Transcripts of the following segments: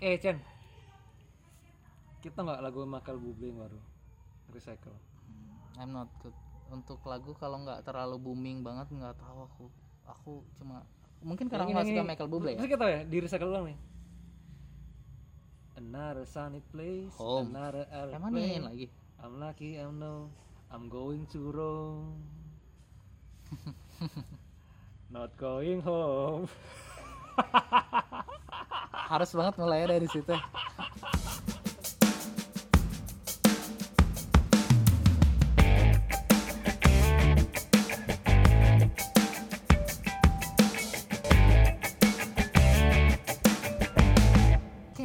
Eh Chen, kita nggak lagu Michael Bublé yang baru recycle. Hmm, I'm not good untuk lagu kalau nggak terlalu booming banget nggak tahu aku aku cuma mungkin karena nggak suka Michael Bublé ya Terus kita ya di recycle ulang nih. Another sunny place, Home. another emang airplane. nyanyiin lagi I'm lucky, I'm no, I'm going to Rome. Not going home. harus banget mulai dari situ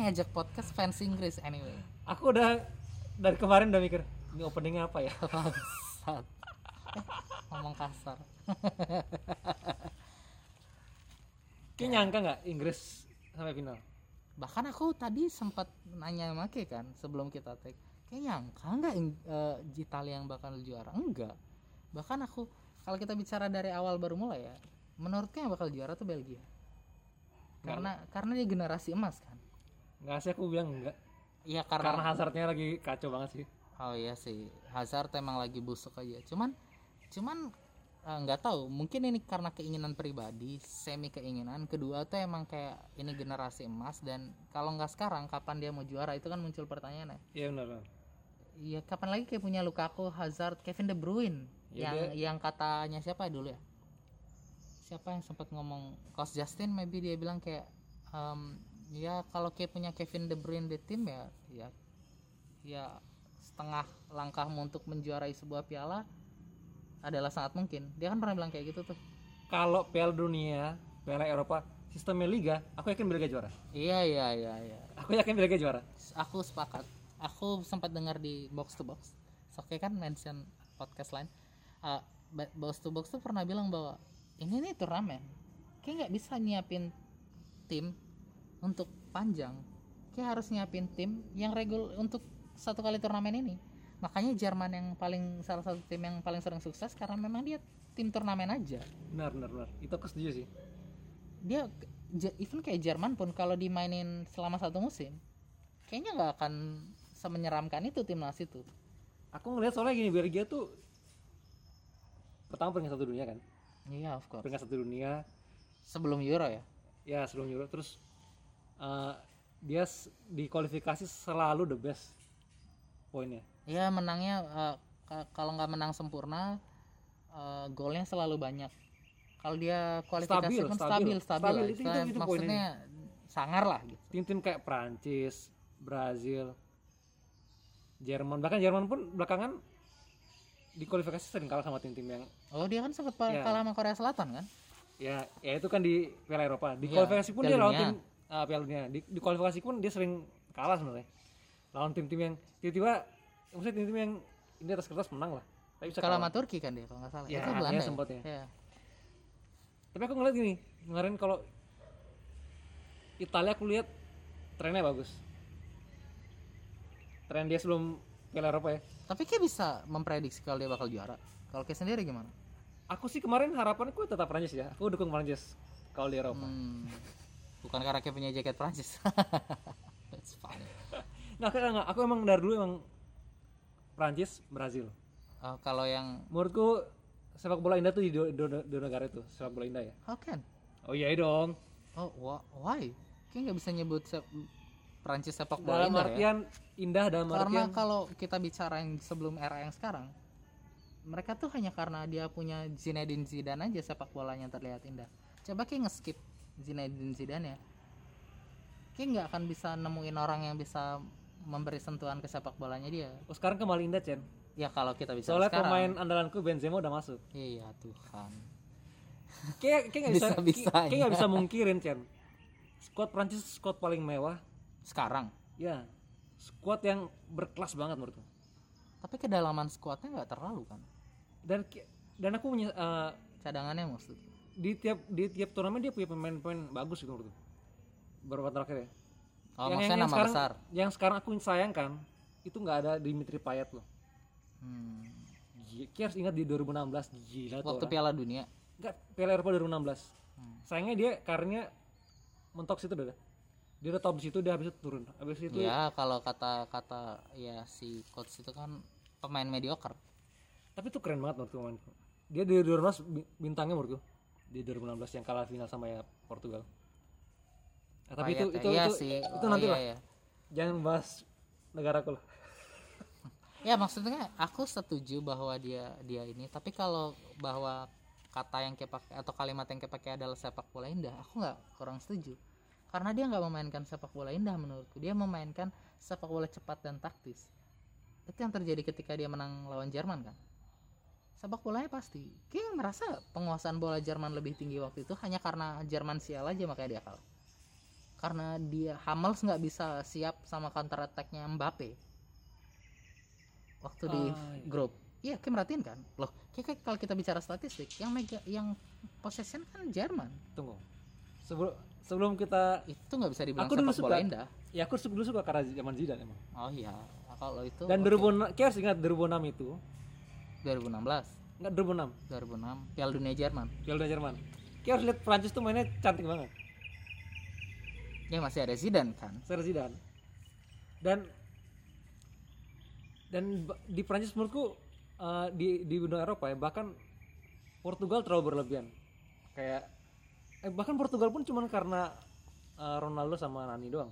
ngajak podcast fans Inggris anyway Aku udah dari kemarin udah mikir ini openingnya apa ya? Bangsat. Eh, ngomong kasar Kayak nyangka nggak Inggris sampai final? Bahkan aku tadi sempat nanya sama Ke kan sebelum kita take kayak nyangka nggak Ing- eh, Italia yang bakal juara? Enggak. Bahkan aku kalau kita bicara dari awal baru mulai ya menurutku yang bakal juara tuh Belgia. Karena karena dia generasi emas kan. Nggak sih aku bilang enggak. iya Karena karena, Hazardnya lagi kacau banget sih. oh iya sih Hazard emang lagi busuk aja. Cuman cuman eh, nggak tahu mungkin ini karena keinginan pribadi semi keinginan kedua tuh emang kayak ini generasi emas dan kalau nggak sekarang kapan dia mau juara itu kan muncul pertanyaannya Iya benar. Iya, kapan lagi kayak punya Lukaku, Hazard, Kevin De Bruyne Ya, yang yang katanya siapa dulu ya? Siapa yang sempat ngomong Coach Justin maybe dia bilang kayak em, ya kalau kayak punya Kevin De Bruyne di tim ya ya ya setengah langkahmu untuk menjuarai sebuah piala adalah sangat mungkin. Dia kan pernah bilang kayak gitu tuh. Kalau Piala Dunia, Piala Eropa, sistemnya liga, aku yakin Belgia juara. Iya iya iya iya. Aku yakin Belgia juara. Aku sepakat. Aku sempat dengar di box to box. Oke kan mention podcast lain. Uh, box to box tuh pernah bilang bahwa ini nih turnamen. Kayak nggak bisa nyiapin tim untuk panjang. Kayak harus nyiapin tim yang regul untuk satu kali turnamen ini. Makanya Jerman yang paling salah satu tim yang paling sering sukses karena memang dia tim turnamen aja. Benar, benar, benar. Itu aku setuju sih. Dia even kayak Jerman pun kalau dimainin selama satu musim, kayaknya nggak akan semenyeramkan itu timnas itu. Aku ngeliat soalnya gini, Belgia tuh pertama peringkat satu dunia kan. Iya, of course. Peringkat satu dunia, Sebelum Euro ya. ya sebelum Euro terus eh, dia di kualifikasi selalu the best poinnya. Iya, menangnya ka- kalau nggak menang sempurna, eh, golnya selalu banyak. Kalau dia kualifikasi Stabil, pun stabil. stabil, stabil, Stabil, itu- itu- itu maksudnya sangar lah gitu. Tim-tim kayak Prancis, Brazil, Jerman, bahkan Jerman pun belakangan di kualifikasi sering kalah sama tim-tim yang Oh, dia kan sempat pa- Iya. kalah sama Korea Selatan kan? ya ya itu kan di Piala Eropa. Di Iya, kualifikasi pun dia lawan tim ah, Piala Dunia. Di, di kualifikasi pun dia sering kalah sebenarnya. Lawan tim-tim yang tiba-tiba maksudnya tim-tim yang ini atas kertas menang lah. Tapi bisa kalah. sama Turki kan dia kalau nggak salah. Ya, itu Belanda. sempet ya? ya. Iya. Tapi aku ngeliat gini, kemarin kalau Italia aku lihat trennya bagus. Tren dia sebelum Piala Eropa ya. Tapi kayak bisa memprediksi kalau dia bakal juara. Kalau kayak sendiri gimana? Aku sih kemarin harapanku tetap Prancis ya. Aku dukung Prancis kalau di Eropa. Hmm, bukan karena kayak punya jaket Prancis. That's funny. Nah, aku emang dari dulu emang Prancis, Brazil. Oh, kalau yang Menurutku sepak bola indah tuh di dua, dua- dua negara itu, sepak bola indah ya. how can? Oh iya dong. Oh, wha- why? Kayak nggak bisa nyebut sep- Prancis sepak bola Dalam indah ya. artian indah dalam Karena artian kalau kita bicara yang sebelum era yang sekarang, mereka tuh hanya karena dia punya Zinedine Zidane aja sepak bolanya terlihat indah. Coba kayak nge-skip Zinedine Zidane ya. Kayak nggak akan bisa nemuin orang yang bisa memberi sentuhan ke sepak bolanya dia. oh, sekarang kembali indah, Chen. Ya kalau kita bicara Soalnya sekarang. pemain andalanku Benzema udah masuk. Iya Tuhan. Kayak kayak nggak bisa Bisa-bisanya. kayak nggak bisa mungkirin, Chen. Squad Prancis squad paling mewah. Sekarang. Ya. Squad yang berkelas banget menurutku. Tapi kedalaman skuadnya nggak terlalu kan. Dan dan aku punya eh, Cadangannya maksud. di tiap di tiap turnamen dia punya pemain-pemain bagus gitu menurutku. Beberapa terakhir ya. Oh, maksudnya nama sekarang, besar. Yang sekarang aku sayangkan itu nggak ada Dimitri Payet loh. Hmm. Gila, Ki harus ingat di 2016 gila Waktu. Piala Dunia. Enggak, Piala Eropa 2016. Hmm. Sayangnya dia karirnya mentok situ udah. dia udah top di situ dia habis itu turun habis itu ya kalau kata kata ya si coach itu kan pemain mediocre tapi itu keren banget menurutku pemain dia di 2016 bi- bintangnya menurutku di 2016 yang kalah final sama ya Portugal Nah, tapi itu ya. itu Iya itu, sih. itu Oh, nanti iya, lah. iya. jangan bahas negaraku lah. Ya maksudnya aku setuju bahwa dia dia ini. Tapi kalau bahwa kata yang kayak pakai atau kalimat yang kayak pakai adalah sepak bola indah aku nggak kurang setuju. Karena dia nggak memainkan sepak bola indah menurutku. Dia memainkan sepak bola cepat dan taktis. Itu yang terjadi ketika dia menang lawan Jerman kan? Sepak bolanya pasti. Kayak merasa penguasaan bola Jerman lebih tinggi waktu itu hanya karena Jerman sial aja makanya dia kalah karena dia Hummels nggak bisa siap sama counter attack-nya Mbappe. Waktu di Ah, iya. grup. Iya kayak merhatiin kan? Loh kayak, kayak kalau kita bicara statistik yang mega yang possession kan Jerman. Tunggu. Sebelum sebelum kita itu nggak bisa dibilang Aku dulu sepak bola suka. indah. Ya aku dulu suka karena zaman Zidane emang. Oh iya kalau itu dan oke. 2006 kayak harus ingat 2006 itu. 2016 enggak 2006 2006 Piala Dunia Jerman. Piala Dunia Jerman. Kayak harus lihat Prancis tuh mainnya cantik banget ya masih ada Zidane kan? Sir Zidane. Dan dan di Prancis menurutku eh, di di benua Eropa ya bahkan Portugal terlalu berlebihan. Kayak eh, bahkan Portugal pun cuman karena eh, Ronaldo sama Nani doang.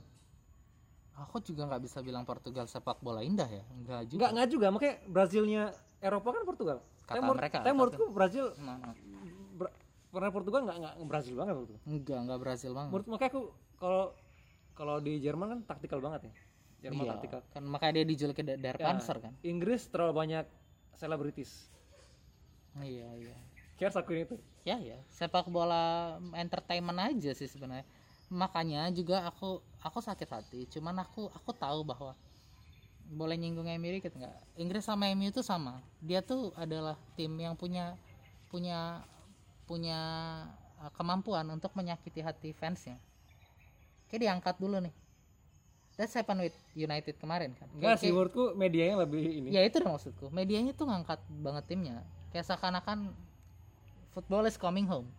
Aku juga nggak bisa bilang Portugal sepak bola indah ya. Enggak juga. Nggak nggak juga. Makanya Brazilnya Eropa kan Portugal. Kata menur- mereka, tapi menurutku Brazil Nah, nah. Bra- karena Portugal nggak nggak Brazil banget menurutku enggak enggak Brazil banget. Menurut makanya aku kalau kalau di Jerman kan taktikal banget ya. Jerman Iya, taktikal. kan makanya dia dijuluki Der Ya. Panzer kan? Inggris terlalu banyak selebritis. Iya iya. Harus akuin itu. Ya ya. Sepak bola entertainment aja sih sebenarnya. Makanya juga aku aku sakit hati. Cuman aku aku tahu bahwa boleh nyinggung MU dikit nggak? Inggris sama MU itu sama. Dia tuh adalah tim yang punya punya punya uh, kemampuan untuk menyakiti hati fansnya kayak diangkat dulu nih. That's happen with United kemarin kan. Enggak sih menurutku medianya lebih ini. Ya itu dong maksudku. Medianya tuh ngangkat banget timnya. Kayak seakan-akan football is coming home.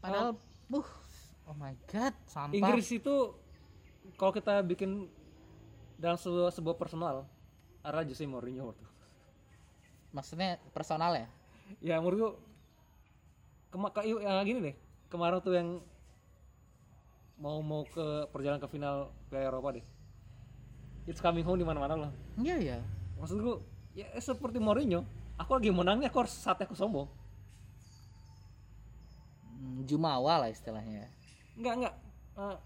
Padahal buh oh my god sampah. Inggris itu kalau kita bikin dalam sebuah, sebuah personal arah Jose Mourinho waktu maksudnya personal ya? Ya menurutku kema ke, ya gini deh. Kemarin tuh yang mau mau ke perjalanan ke final Piala Eropa deh. It's coming home di mana-mana loh iya ya maksudku ya seperti Mourinho aku lagi menang nih aku harus saatnya aku sombong. Hmm, jumawa lah istilahnya. Enggak enggak. Uh,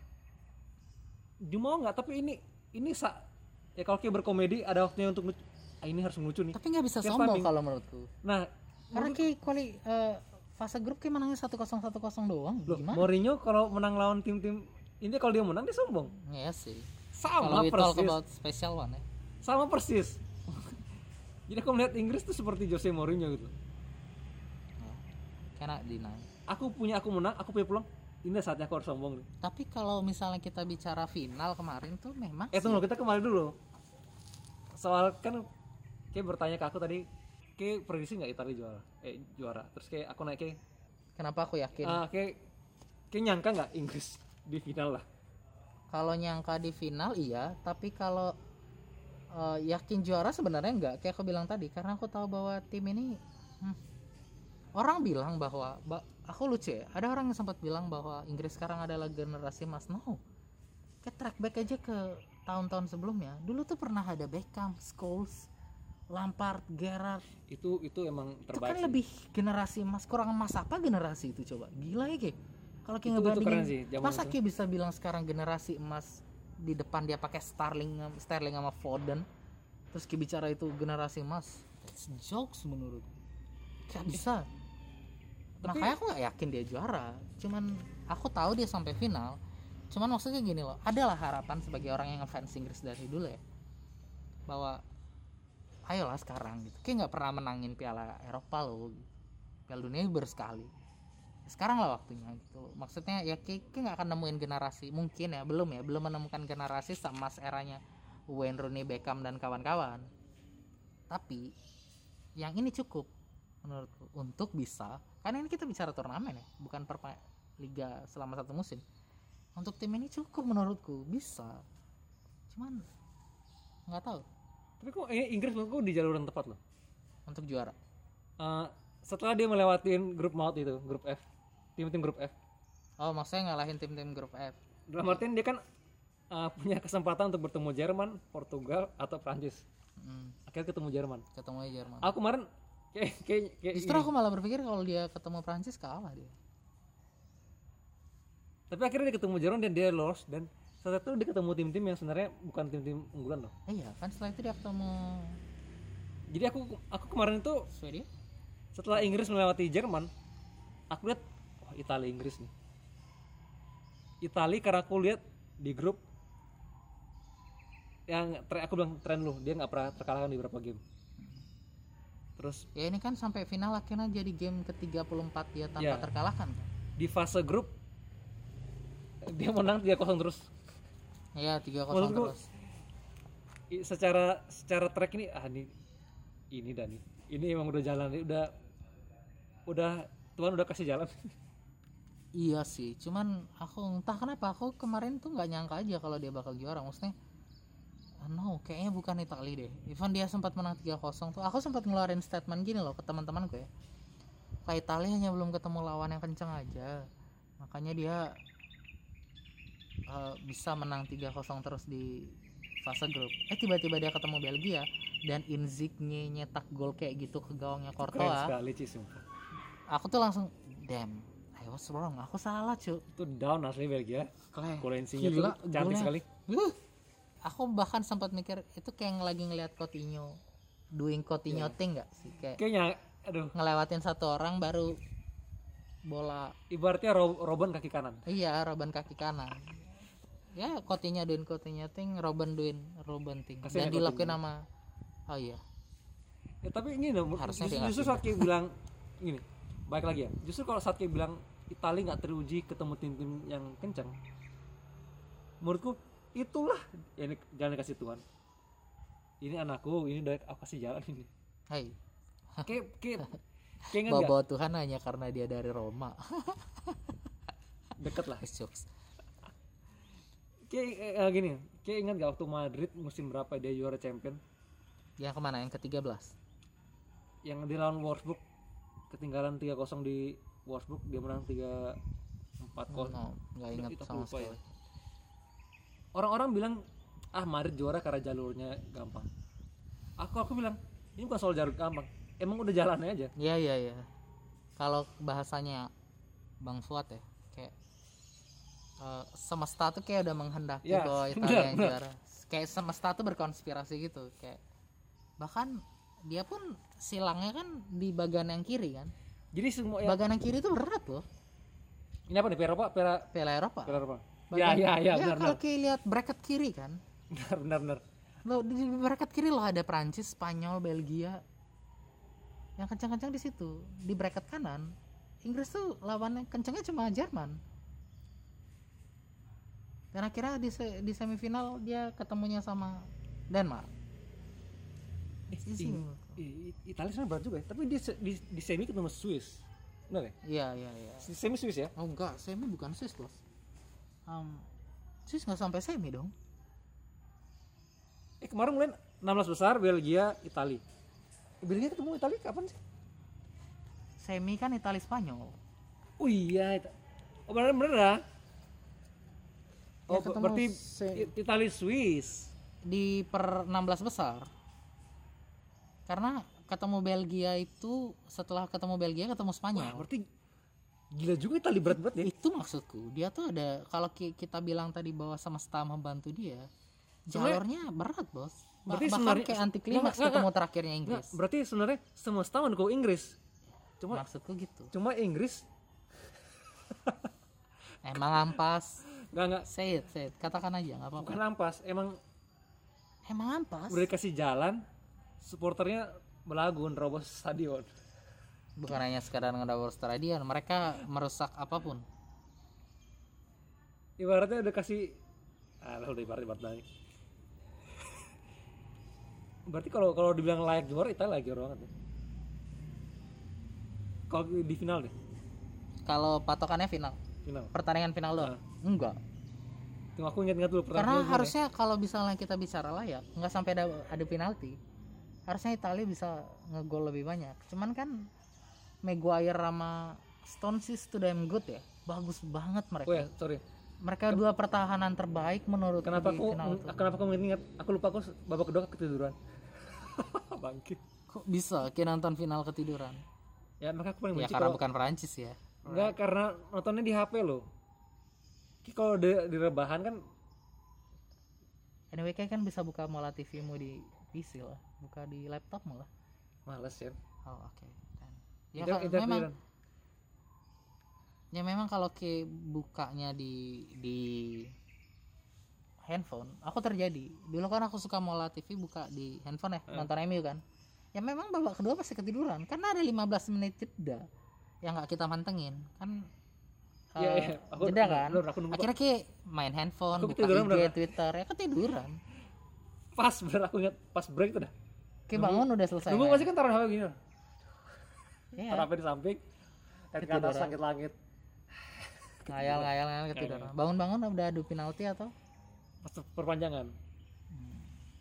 Jumawa enggak tapi ini ini sa ya kalau kayak berkomedi ada waktunya untuk. Ah, ini harus lucu nih. Tapi nggak bisa Tiap sombong kalau menurutku. Nah karena kayak kuali eh, fase grup kayak menangnya satu kosong satu kosong doang. Loh, gimana? Mourinho kalau menang lawan tim-tim ini kalau dia menang dia sombong. Ya sih. Sama kalau persis. about special one ya sama persis. Jadi aku melihat Inggris tuh seperti Jose Mourinho gitu. Cannot deny. Aku punya aku menang aku punya peluang. Ini saatnya aku harus sombong nih. Tapi kalau misalnya kita bicara final kemarin tuh memang eh tunggu kita kembali dulu. Soal kan kayak bertanya ke aku tadi kayak prediksi nggak Italia juara eh juara. Terus kayak aku naik kayak kenapa aku yakin? ah kayak kayak nyangka nggak Inggris di final lah? Kalau nyangka di final iya. Tapi kalau eh, yakin juara sebenarnya enggak kayak aku bilang tadi karena aku tahu bahwa tim ini hmm, orang bilang bahwa ba- aku lucu ya. Ada orang yang sempat bilang bahwa Inggris sekarang adalah generasi emas no kayak track back aja ke tahun-tahun sebelumnya. Dulu tuh pernah ada Beckham, Scholes, Lampard, Gerrard. Itu itu emang itu terbaik kan sih. lebih generasi emas kurang emas apa generasi itu coba? Gila ya Ki. Kalau Itu- kayak itu ngebandingin sih, masa itu. Ki bisa bilang sekarang generasi emas di depan dia pakai Starling Sterling sama Foden? Terus Ki bicara itu generasi emas. That's jokes menurut. Gak bisa. Tapi- makanya aku nggak yakin dia juara. Cuman aku tahu dia sampai final. Cuman maksudnya gini loh adalah harapan sebagai orang yang ngefans Inggris dari dulu ya. Bahwa ayolah sekarang gitu. Kayak nggak pernah menangin piala Eropa loh. Piala dunia baru sekali. Sekarang lah waktunya gitu maksudnya ya kayak nggak akan nemuin generasi mungkin ya belum ya belum menemukan generasi sama eranya Wayne Rooney Beckham dan kawan-kawan. Tapi yang ini cukup menurutku untuk bisa karena ini kita bicara turnamen ya bukan per liga selama satu musim. Untuk tim ini cukup menurutku bisa. Cuman nggak tahu tapi kok eh, Inggris menurutku di jalur yang tepat loh. Untuk juara. Eh, setelah dia melewatin grup maut itu grup F tim-tim grup F. Oh maksudnya ngalahin tim-tim grup F. Dalam artian dia kan eh, punya kesempatan untuk bertemu Jerman Portugal atau Prancis. Hmm, akhirnya ketemu Jerman. Ketemu Jerman. Aku kemarin kayak kayak, kayak justru ini. aku malah berpikir kalau dia ketemu Prancis kalah dia. Tapi akhirnya dia ketemu Jerman dan dia lolos dan saat itu dia ketemu tim-tim yang sebenarnya bukan tim-tim unggulan loh. Iya kan setelah itu dia ketemu jadi aku aku kemarin itu Swedia setelah Inggris melewati Jerman aku lihat wah Italia Inggris nih. Italia karena aku lihat di grup yang tre- aku bilang tren lu dia nggak pernah terkalahkan di beberapa game. Terus ya ini kan sampai final akhirnya jadi game ke-34 dia tanpa Ya. terkalahkan kan? Di fase grup dia menang 3-0 terus iya 3-0 Menurutku- terus secara secara track ini ah ini ini dan nih ini emang udah jalan udah udah Tuhan udah kasih jalan Iya sih, cuman aku entah kenapa aku kemarin tuh nggak nyangka aja kalau dia bakal juara. Maksudnya, no, kayaknya bukan Italia deh. Even dia sempat menang 3-0 tuh, aku sempat ngeluarin statement gini loh ke teman-temanku ya. Kayak Italia hanya belum ketemu lawan yang kenceng aja, makanya dia eh, bisa menang 3-0 terus di fase grup. Eh tiba-tiba dia ketemu Belgia dan Insigne nyetak gol kayak gitu ke gawangnya keren Courtois. sekali sumpah Aku tuh langsung, damn, I was wrong. Aku salah cuy. itu down asli Belgia Gila, tuh cantik golnya. sekali Uh, aku bahkan sempat mikir itu kayak lagi ngeliat Coutinho doing Coutinho Iya. thing nggak sih kayak kayaknya aduh ngelewatin satu orang baru bola ibaratnya Ro- Robin kaki kanan iya Robin kaki kanan ya Coutinho doing Coutinho thing Robin doing Robin Kasihan dan dilakuin sama oh iya. Ya tapi ini loh Harusnya justru, justru saat kayak bilang gini baik lagi ya. Justru kalau saat kayak bilang Italia nggak teruji ketemu tim-tim yang kencang menurutku itulah ya ini jangan dikasih Tuhan. Ini anakku ini udah aku kasih jalan ini. Hai. Kayak kayak kayak bawa Tuhan hanya karena dia dari Roma. Deket lah jokes kayak eh, gini kayak ingat gak waktu Madrid musim berapa dia juara champion? Yang ke mana? Yang ke-13 yang di lawan Wolfsburg ketinggalan 3-0 di Wolfsburg dia menang 3 4 0 no, nggak ingat sama lupa ya. sekali orang-orang bilang ah Madrid juara karena jalurnya gampang. Aku aku bilang ini bukan soal jalur gampang emang udah jalannya aja. Iya iya iya. Kalau bahasanya Bang Fuad ya, eh, semesta tuh kayak udah menghendaki Ya, bahwa Italia yang juara. Kayak semesta tuh berkonspirasi gitu, kayak bahkan dia pun silangnya kan di bagian yang kiri kan. jadi semua ya, Bagian yang kiri itu berat loh, ini apa nih Piala Eropa Piala Piala Eropa. Piala Eropa ya Bagian- ya ya benar kalau benar kayak lihat bracket kiri kan. benar benar benar Lo di di bracket kiri loh ada Prancis, Spanyol, Belgia. Yang kencang-kencang di situ. Di bracket kanan, Inggris tuh lawannya kencangnya cuma Jerman. Dan akhirnya di, se- di semifinal dia ketemunya sama Denmark. Eh, Easy. Ing- I- I- Italia sebenarnya berat juga ya tapi di, se- di, di semi ketemu Swiss benar ya Iya, iya, iya. Semi Swiss ya Oh enggak, semi bukan Swiss, Bos. Um, Swiss nggak sampai semi dong. eh kemarin mulai 16 besar Belgia Italia Belgia ketemu Italia kapan sih Semi kan Italia Spanyol. oh iya Ita- oh benar benar ya Ya, oh ketemu berarti Italia Swiss? di per 16 besar. Karena ketemu Belgia itu setelah ketemu Belgia ketemu Wah, Spanyol berarti gila juga Italia berat-berat ya. itu maksudku. Dia tuh ada kalau ki- kita bilang tadi bahwa semesta membantu dia jalurnya berat bos. Berarti bahkan sebenarnya- kayak anti klimaks ketemu terakhirnya Inggris. berarti sebenarnya setahun kau Inggris. Cuma maksudku gitu. cuma Inggris? Emang ampas nggak nggak say it say it katakan aja nggak apa-apa bukan ampas, emang emang ampas udah dikasih jalan, supporternya melagun robos stadion. bukan hanya sekadar ngedawar stadion mereka merusak apa pun Ibaratnya udah kasih ah udah ibarat ibarat banget. Berarti kalau kalau dibilang layak juara Italia layak juara banget. ya. Kalau di final deh, kalau patokannya final final. pertandingan final doang Ah. Enggak Cuma aku ingat-ingat dulu karena harusnya kalau misalnya kita bicara layak nggak sampai ada ada penalti harusnya Italia bisa ngegol lebih banyak cuman kan Maguire sama Stones is to damn good ya bagus banget ya. mereka Oh ya, sorry. mereka dua pertahanan terbaik menurut Kenapa aku final kenapa aku ingat Aku lupa aku babak kedua ketiduran. Bangkit. kok bisa kayak nonton final ketiduran Ya, maka aku paling ya benci karena kalau bukan Perancis ya enggak karena nontonnya di HP loh. Kalau di, di rebahan kan anyway kayak kan bisa buka Mola TV mu di PC lah buka di laptop malah males ya. oh oke Dan- ya kalau- memang ya memang kalau ke bukanya di di handphone aku terjadi. Dulu kan aku suka Mola TV buka di handphone ya nonton MU kan. Ya memang babak kedua pasti ketiduran karena ada 15 menit jeda yang nggak kita mantengin. Kan Iya, iya. Aku- jeda kan aku nunggu, akhirnya kayak main handphone Aku buka IG bener. Twitter ya ketiduran Pas bener aku ingat pas break tuh dah. kayak bangun udah selesai Nunggu main. pasti kan taruh HP gini. Iya. Taruh HP di samping. Kaki ke atas langit-langit. ngayal ngayal ngayal ketiduran bangun-bangun udah adu penalti atau Pas perpanjangan.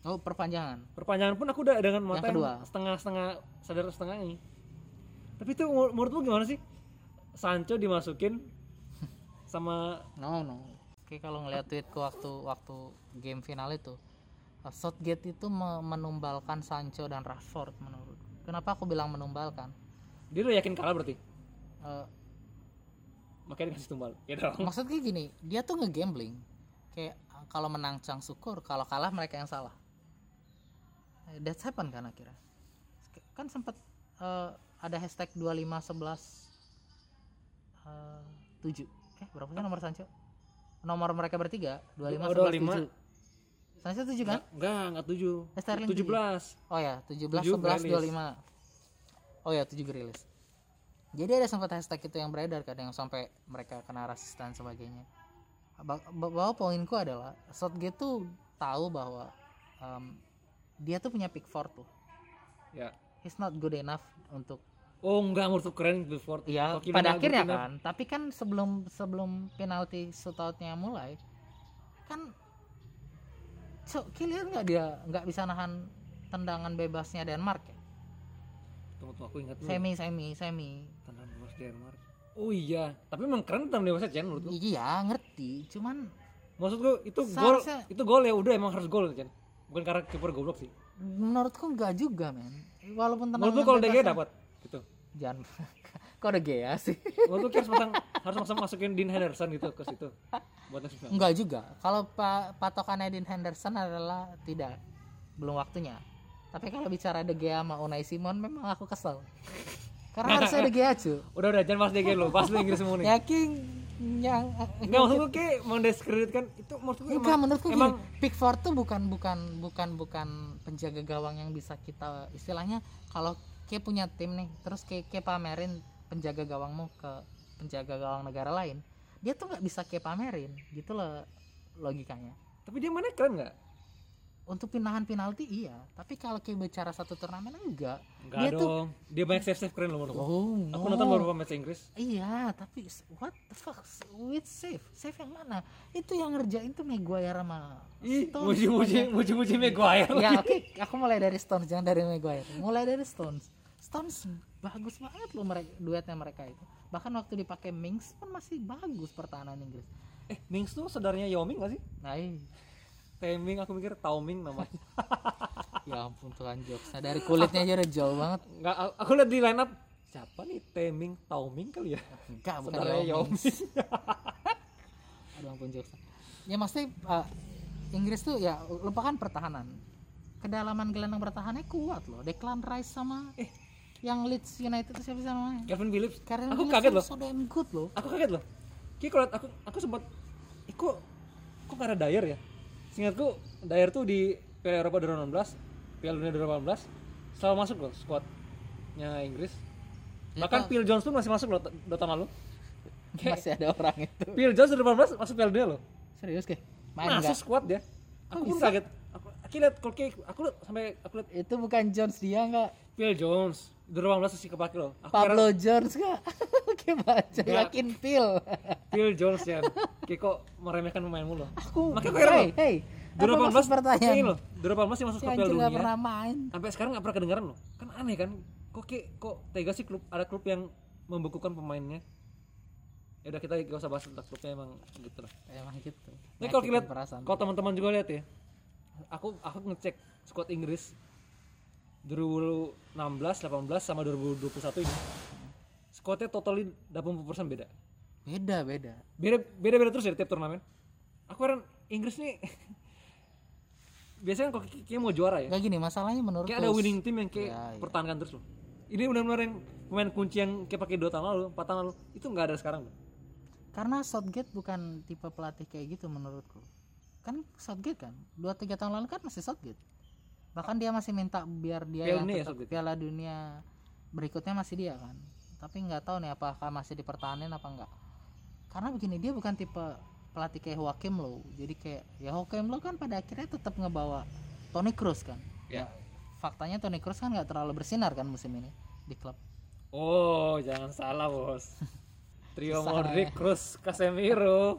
oh perpanjangan Perpanjangan pun aku udah dengan mata Yang kedua. yang setengah-setengah sadar setengah ini. Tapi itu menur- menurutmu gimana sih? Sancho dimasukin sama No no. Oke kalau ngeliat tweetku waktu waktu game final itu, Southgate itu me- menumbalkan Sancho dan Rashford menurut. Kenapa aku bilang menumbalkan? dia udah yakin kalah berarti. Uh, Makanya dikasih tumbal. Ya dong. maksudnya gini, dia tuh ngegambling. Kayak kalau menang cang syukur, kalau kalah mereka yang salah. Eh, That's happen kan akhirnya. Kan sempat uh, ada hashtag 2511 uh, 7 eh berapa sih nomor Sancho? Nomor mereka bertiga 25 Oh, 11 25. 7. Sancho 7 kan? Enggak, enggak 7. Eh, Sterling 17. Oh ya, 17 Tujuh 11 rilis. 25. Oh ya, 7 rilis. Jadi ada sempat hashtag itu yang beredar kadang yang sampai mereka kena rasis dan sebagainya. Ba- ba- Bahwa poinku adalah Southgate tuh tahu bahwa um, dia tuh punya pick four tuh. Ya. He's not good enough untuk Oh, enggak menurutku keren Billboard. ya Kalau pada akhirnya Mbappe kan tapi kan sebelum sebelum penalti shootoutnya mulai kan so, Kylian nggak dia nggak bisa nahan tendangan bebasnya Denmark ya Tunggu, tunggu aku ingat dulu. semi semi semi Tandang bebas Denmark. Oh iya, tapi emang keren tandang dewasa Chen menurutku. iya ngerti cuman Maksudku itu gol, itu gol ya udah emang harus gol Chen. Bukan karena kiper goblok sih. menurutku nggak juga men walaupun tendangan Menurutku kalau DG bebasnya- dapat. Jangan kok ada gaya sih Menurutku harus pasang harus pasang masukin Dean Henderson gitu ke situ. Buat final. Enggak juga. Kalau pa patokan Edin Henderson adalah tidak belum waktunya. Tapi kalau bicara De Gea sama Unai Simon memang aku kesel. Karena harus ada De Gea cu. Udah udah jangan bahas DG lo, bahas lu Inggris semua nih. Yakin yang Enggak maksudku kayak mendiskreditkan itu menurutku Enggak emang, menurutku emang gini, Pick Four tuh bukan bukan bukan bukan penjaga gawang yang bisa kita istilahnya kalau kayak punya tim nih, terus kayak, kayak pamerin penjaga gawangmu ke penjaga gawang negara lain, dia tuh nggak bisa kayak pamerin, gitu loh logikanya. tapi dia mana keren enggak? untuk pinahan penalti iya tapi kalau kayak bicara satu turnamen enggak Enggak Dia tuh- dong. Dia banyak save save keren loh menurutku. oh Aku nonton beberapa match Inggris. iya tapi what the fuck with save save yang mana itu yang ngerjain tuh Maguire sama Stones muji-muji muji-muji Maguire. ya oke aku mulai dari Stones jangan dari Maguire mulai dari Stones Stones bagus banget loh mereka duetnya mereka itu bahkan waktu dipakai Mings pun masih bagus pertahanan Inggris Eh, Mings tuh saudaranya Yao Ming gak sih? nah. Teming aku mikir Tao Ming namanya. ya ampun Tuhan jokesnya dari kulitnya aja udah jauh banget Enggak, aku lihat di line up siapa nih Teming Tao Ming kali ya? enggak bukan Saudaranya Yao. Ming. aduh ampun jokes ya maksudnya uh, Inggris tuh ya lupakan pertahanan kedalaman gelandang bertahannya kuat loh Declan Rice sama Eh. Yang Leeds United itu siapa sih namanya Calvin Phillips. Karena aku kaget loh. so damn good loh Aku kaget loh. Kayak kalau aku aku sempat eh, kok kok gak ada Dyer ya? Seingatku Dyer tuh di Piala Eropa 2016, Piala Dunia 2018 selalu masuk loh squadnya Inggris. Ya, Bahkan. Phil Jones tuh masih masuk loh dua tahun lalu. masih ada orang itu Phil Jones 2018 masuk Piala Dunia loh. serius ke main masuk enggak squad dia. Aku pun kaget. Aku, aku lihat kalau kayak aku liat sampai aku lihat itu bukan Jones dia enggak Phil Jones 2018 masih kepake loh. Aku Pablo Jones enggak Kayak baca Nggak. yakin pil. Phil Jones ya kayak kok meremehkan pemainmu loh Aku Makanya heran hey, hey. Apa maksud 2018 pertanyaan? kayak gini loh 2018 dia masuk Si ke Piala Dunia pernah main. sampai sekarang nggak pernah kedengaran loh kan aneh kan kok kayak kok tega sih klub ada klub yang membekukan pemainnya ya udah kita gak usah bahas tentang klubnya emang gitu lah Emang gitu. Ini kalau Nyakitin lihat kalau teman-teman juga lihat ya. Aku aku ngecek squad Inggris 2016, 18 sama 2021 ini. Squadnya totally 80% beda. Beda, beda. Beda beda beda terus ya tiap turnamen. Aku heran Inggris nih biasanya kalau kayak mau juara ya. Gak gini, masalahnya menurut Kayak ada winning team yang kayak Ya, ya. pertahankan terus loh. Ini benar-benar yang pemain kunci yang kayak pakai 2 tahun lalu, 4 tahun lalu itu nggak ada sekarang. loh. Karena Southgate bukan tipe pelatih kayak gitu menurutku. Kan Southgate kan, 2-3 tahun lalu kan masih Southgate. Bahkan dia masih minta biar dia Piala yang Dunia ya, tetap? Piala Dunia berikutnya masih dia kan. Tapi nggak tahu nih apakah masih dipertahanin apa enggak. Karena begini, dia bukan tipe pelatih kayak Joachim Low. Jadi kayak ya Joachim Low kan pada akhirnya tetap ngebawa Toni Kroos kan. Ya. Faktanya Toni Kroos kan nggak terlalu bersinar kan musim ini di klub. Oh, jangan salah, Bos. Trio Modric, Kroos, Casemiro.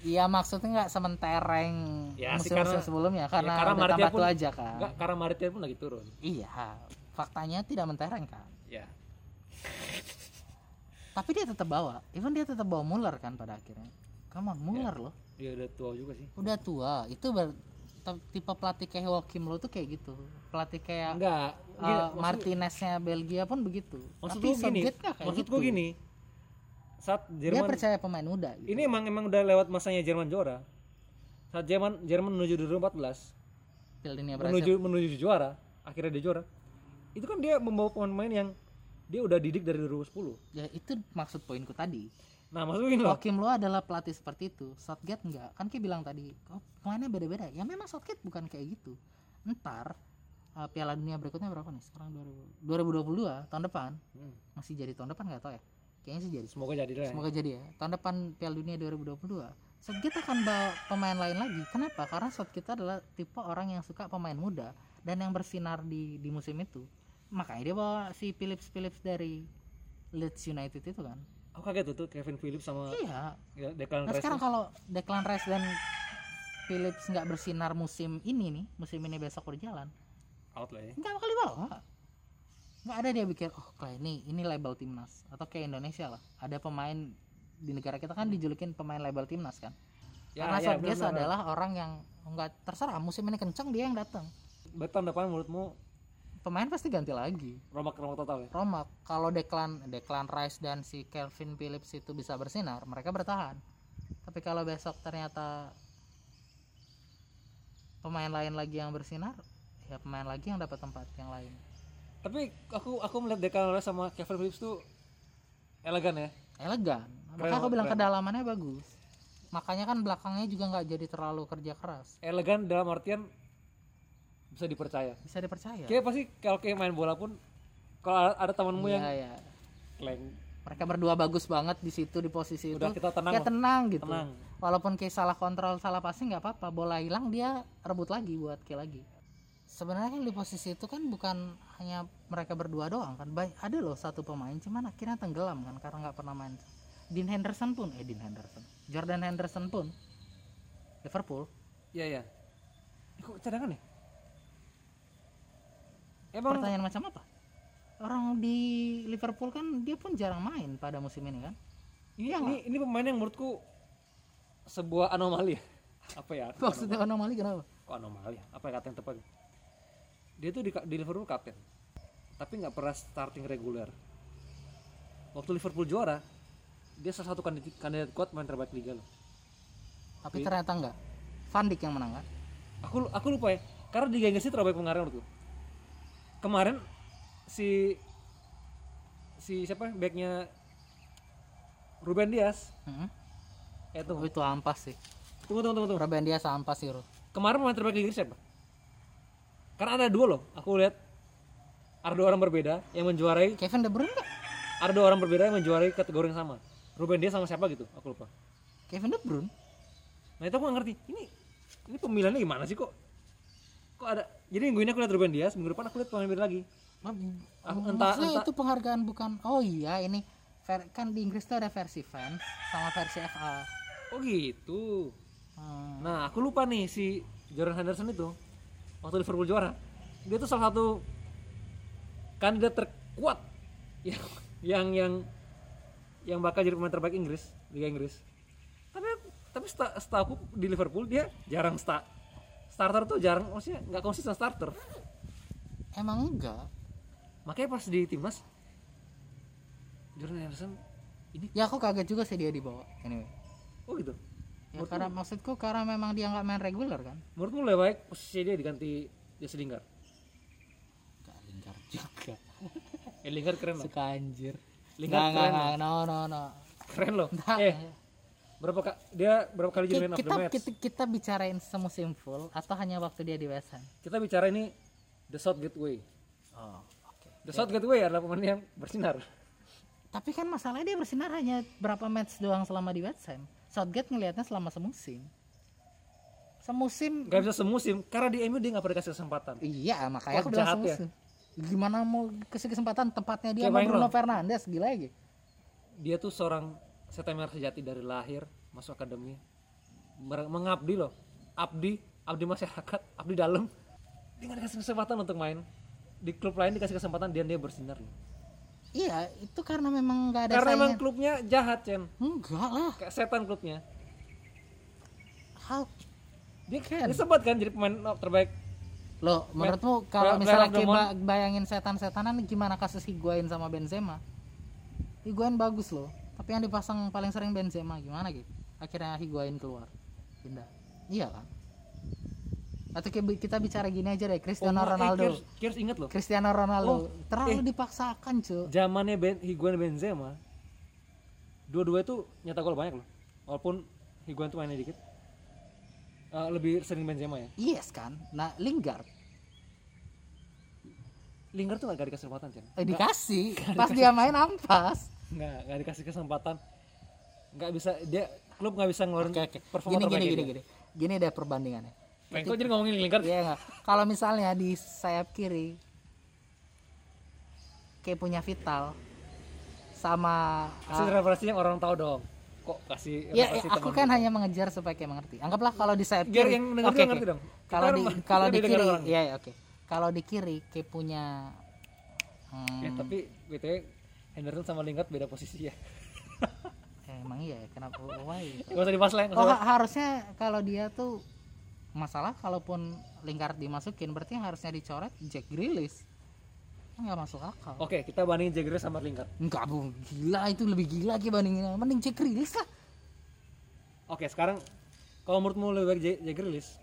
Iya maksudnya nggak sementereng Ya, musim-musim karena- sebelumnya karena, ya, karena udah tambah tua aja kan. Enggak, karena Martial pun lagi turun. Iya, faktanya tidak mentereng kan. Ya. Tapi dia tetap bawa, even dia tetap bawa Muller kan pada akhirnya. Come on, Muller loh, Dia udah tua juga sih. udah tua. Itu ber- tipe pelatih kayak Joachim Low tuh kayak gitu. Pelatih kayak Enggak. uh, Gini, maksud, Martineznya Belgia pun begitu. maksud Tapi gua gini. Maksud gitu. gini. Saat Dia Jerman percaya pemain muda. Gitu. ini emang emang udah lewat masanya Jerman juara. Saat Jerman Jerman menuju 2014, Piala Dunia berhasil. menuju menuju juara, akhirnya dia juara. Itu kan dia membawa pemain-pemain yang dia udah didik dari 2010. Ya itu maksud poinku tadi. Nah, maksud gua gini loh. Joachim Low adalah pelatih seperti itu. Southgate enggak. Kan kayak bilang tadi, oh, pemainnya beda-beda. Ya memang Southgate bukan kayak gitu. Ntar uh, Piala Dunia berikutnya berapa nih? Sekarang 2000 2022 tahun depan. Hmm, Masih jadi tahun depan nggak tahu ya. Kayaknya sih jadi. semoga jadi lah. ya. Semoga jadi ya. Tahun depan Piala Dunia 2022. Southgate akan bawa pemain lain lagi. Kenapa? Karena Southgate adalah tipe orang yang suka pemain muda dan yang bersinar di di musim itu. Makanya dia bawa si Phillips Phillips dari Leeds United itu kan. Aku kaget tuh, tuh Kevin Phillips sama Iya, ya, Declan Nah Rice. sekarang kalau Declan Rice dan Phillips nggak bersinar musim ini nih, musim ini besok berjalan, out lah ya. nggak bakal dibawa. Nggak ada dia pikir, oh kayak ini ini label timnas atau kayak Indonesia lah. Ada pemain di negara kita kan dijulukin pemain label timnas kan. Karena Southgate benar-benar. adalah orang yang nggak terserah musim ini kenceng dia yang datang. Berarti tahun depan menurutmu Pemain pasti ganti lagi. rombak rombak total ya? Roma kalau Declan Declan Rice dan si Kelvin Phillips itu bisa bersinar, mereka bertahan. Tapi kalau besok ternyata pemain lain lagi yang bersinar, ya pemain lagi yang dapat tempat yang lain. Tapi aku aku melihat Declan Rice sama Kevin Phillips tuh elegan ya. Elegan. Makanya aku bilang keren. kedalamannya bagus. Makanya kan belakangnya juga nggak jadi terlalu kerja keras. Elegan dalam artian bisa dipercaya. Bisa dipercaya. Kayak pasti kalau kayak main bola pun kalau ada, ada temanmu Iya, yang iya. leng Mereka berdua bagus banget di situ di posisi udah itu. kita tenang Ya loh. tenang gitu. Tenang. walaupun kayak salah kontrol salah passing nggak apa-apa bola hilang dia rebut lagi buat kill lagi sebenarnya kan di posisi itu kan bukan hanya mereka berdua doang kan Ba- ada loh satu pemain cuman akhirnya tenggelam kan karena nggak pernah main Dean Henderson pun eh Dean Henderson Jordan Henderson pun Liverpool Iya iya. Eh, kok cadangan ya? Emang pertanyaan macam apa orang di Liverpool kan dia pun jarang main pada musim ini kan ini, Iya ini ini pemain yang menurutku sebuah anomali. ya. Apa ya? Maksudnya anomali kenapa Kok anomali? ya? Apa ya kata yang tepat? Dia tuh di, di Liverpool kapten. Tapi nggak pernah starting reguler. Waktu Liverpool juara, dia salah satu kandidat, kandidat kuat main terbaik liga loh. tapi ternyata enggak Van Dijk yang menang kan Aku aku lupa ya. Karena di Inggris itu terbaik kemarin menurutku. Kemarin si si siapa backnya Ruben Dias Hmm. eh Oh, tunggu itu ampas sih tunggu tunggu tunggu, tunggu. Ruben Dias ampas sih Ruth. kemarin pemain terbaik di Inggris siapa karena ada dua loh aku lihat ada dua orang berbeda yang menjuarai Kevin De Bruyne ada dua orang berbeda yang menjuarai kategori yang sama. Ruben Dias sama siapa gitu? Aku lupa. Kevin De Bruyne? Nah itu aku gak ngerti. Ini ini pemilihannya gimana sih kok? Kok ada jadi minggu ini aku lihat Ruben Dias minggu depan aku lihat pemain beda lagi. Aku- entah- entah- itu penghargaan bukan oh iya ini Ver- kan di Inggris tuh ada versi fans sama versi FA Oh gitu. Hmm. Nah, aku lupa nih si Jordan Henderson itu waktu Liverpool juara. Dia tuh salah satu kandidat terkuat yang yang yang yang bakal jadi pemain terbaik Inggris, Liga Inggris. Tapi tapi seta- setahu aku di Liverpool dia jarang sta- starter tuh jarang maksudnya nggak konsisten starter. emang enggak Makanya pas di timnas Jordan Henderson ini ya aku kaget juga sih dia dibawa anyway oh gitu. Ya karena maksudku karena memang dia nggak main reguler kan Menurutmu lebih baik posisi dia diganti Jesse Lingard. Gak lingkar juga Eh Lingard keren loh. suka anjir Lingard Nggak, keren nggak, no no no Keren loh. Nggak. Eh, berapa ka- dia berapa kali jadi man of the match? kita kita bicarain semusim full atau hanya waktu dia di West Ham Kita bicara ini the Southgate way. oh oke The Southgate way adalah pemain yang bersinar. tapi kan masalahnya dia bersinar hanya berapa match doang selama di West Ham Southgate ngelihatnya selama semusim semusim Gak bisa semusim karena di MU dia nggak pernah dikasih kesempatan. iya makanya Wah, aku bilang ya. semusim gimana mau kasih kesempatan tempatnya dia Kayak sama Bruno. Fernandes gila lagi Dia tuh seorang setemer sejati dari lahir masuk akademi mengabdi loh. Abdi, abdi masyarakat, abdi dalam. Dia nggak dikasih kesempatan untuk main. Di klub lain dikasih kesempatan dia dia bersinar. loh. Iya itu karena memang nggak ada Karena emang saingan. klubnya jahat, Chen. enggak lah Kayak setan klubnya. how Dia, Ken. dia sempat kan jadi pemain terbaik Loh, menurutmu kalau misalnya kita bayangin setan-setanan gimana kasus Higuain sama Benzema? Higuain bagus loh, tapi yang dipasang paling sering Benzema gimana gitu? Akhirnya Higuain keluar, pindah. Iya kan? Atau kita bicara gini aja deh, Cristiano Oh, eh, Ronaldo. Kiers, Kiers inget loh. Cristiano Ronaldo Oh, terlalu eh. dipaksakan cuy. zamannya ben, Higuain Benzema dua-dua itu nyata gol banyak loh walaupun Higuain tuh mainnya dikit Eh, lebih sering Benzema ya Yes kan? Nah Lingard Lingard tuh gak, dikasih kesempatan Cen eh, dikasih, pas dia main ampas. nggak nggak dikasih kesempatan nggak bisa dia klub nggak bisa ngeluarin Oke oke. performa Gini gini gini dia. gini. Gini deh perbandingannya. Pengen kok jadi ngomongin Lingard Iya nggak? Kalau misalnya di sayap kiri kayak punya Vital sama kasih ah, referensi yang orang tahu dong kok kasih ya, ya, aku kan hanya mengejar supaya kayak mengerti. Anggaplah kalau di sayap biar kiri. yang denger oke. ngerti dong Kalau di kalau di kiri orang. ya ya, oke. Kalau di kiri kayak punya hmm, ya tapi btw Henderson sama Lingard beda posisi ya eh, emang iya ya, kenapa why? nggak usah dibahas lah Oh, harusnya kalau dia tuh masalah kalaupun Lingard dimasukin berarti yang harusnya dicoret Jack Grealish. Nggak masuk akal. oke kita bandingin Jagger sama Lingard Enggak bu, gila itu lebih gila lagi bandingin mending Jack Grealish lah. oke sekarang kalau menurutmu lebih baik J- Jagger Grealish